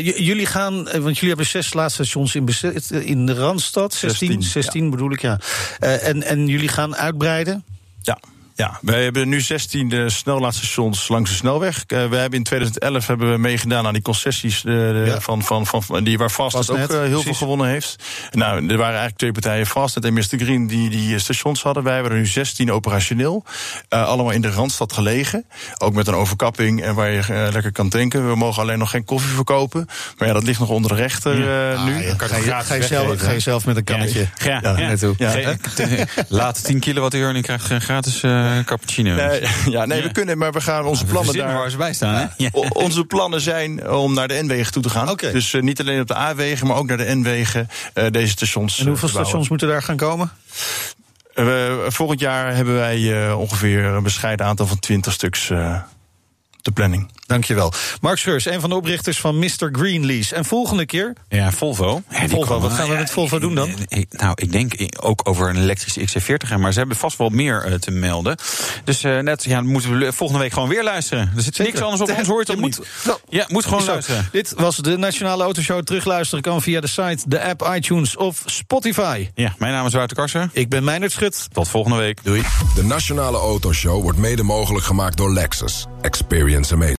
Speaker 3: Jullie gaan, want jullie hebben zes laadstations in, in de Randstad. 16,
Speaker 6: 16,
Speaker 3: 16 bedoel ik, ja. En, en jullie gaan uitbreiden.
Speaker 6: Ja. Ja, wij hebben nu 16 de snellaadstations langs de snelweg. Eh, we hebben in 2011 hebben we meegedaan aan die concessies eh,
Speaker 3: Ja.
Speaker 6: van, van, van, van- die waar Fastnet ook
Speaker 3: Fastnet,
Speaker 6: eh, heel veel gewonnen heeft. Nou, er waren eigenlijk twee partijen, Fastnet en Mr. Green, die die eh, stations hadden. Wij hebben er nu 16 operationeel. Eh, allemaal in de Randstad gelegen. Ook met een overkapping en waar je lekker kan tanken. We mogen alleen nog geen koffie verkopen. Maar ja, dat ligt nog onder de rechter eh, nu.
Speaker 3: Ah, ja,
Speaker 4: kan
Speaker 3: je, ga, je zelf, ga je zelf met een kannetje.
Speaker 4: Ja,
Speaker 3: Ja,
Speaker 4: ja.
Speaker 3: naartoe. *laughs*
Speaker 4: Laat 10 kilowattuur en je krijgt een gratis eh, cappuccino.
Speaker 6: Nee, *laughs* ja, nee, we kunnen, maar we gaan onze plannen daar.
Speaker 4: waar ze bij staan, hè? *laughs*
Speaker 6: Onze plannen zijn om naar de N-wegen toe te gaan.
Speaker 3: Oké.
Speaker 6: Dus eh, niet alleen op de A-wegen, maar ook naar de N-wegen eh, deze stations.
Speaker 3: En hoeveel stations moeten daar gaan komen?
Speaker 6: Eh, we- volgend jaar hebben wij eh, ongeveer een bescheiden aantal van 20 stuks eh de planning.
Speaker 3: Dankjewel. Mark Scheurs, een van de oprichters van Mr. Greenlease. En volgende keer...
Speaker 4: Ja, Volvo. Ja,
Speaker 3: Volvo,
Speaker 4: komen-
Speaker 3: wat gaan we met Volvo doen dan?
Speaker 4: Nou, ik denk ook over een elektrische XC40, maar ze hebben vast wel meer eh, te melden. Dus eh, net, ja, dan moeten we volgende week gewoon weer luisteren. Er zit
Speaker 3: Zeker.
Speaker 4: niks anders op ons, hoort het
Speaker 3: moet-
Speaker 4: niet.
Speaker 3: Nou,
Speaker 4: Ja, moet gewoon
Speaker 3: Zo,
Speaker 4: luisteren.
Speaker 3: Dit was de Nationale Autoshow. Terugluisteren kan via de site, de app, iTunes of Spotify.
Speaker 4: Ja, mijn naam is Wouter Karsen.
Speaker 3: Ik ben Meijnerd Schut.
Speaker 4: Tot volgende week.
Speaker 3: Doei.
Speaker 1: De Nationale Autoshow wordt mede mogelijk gemaakt door Lexus. Experience amazing.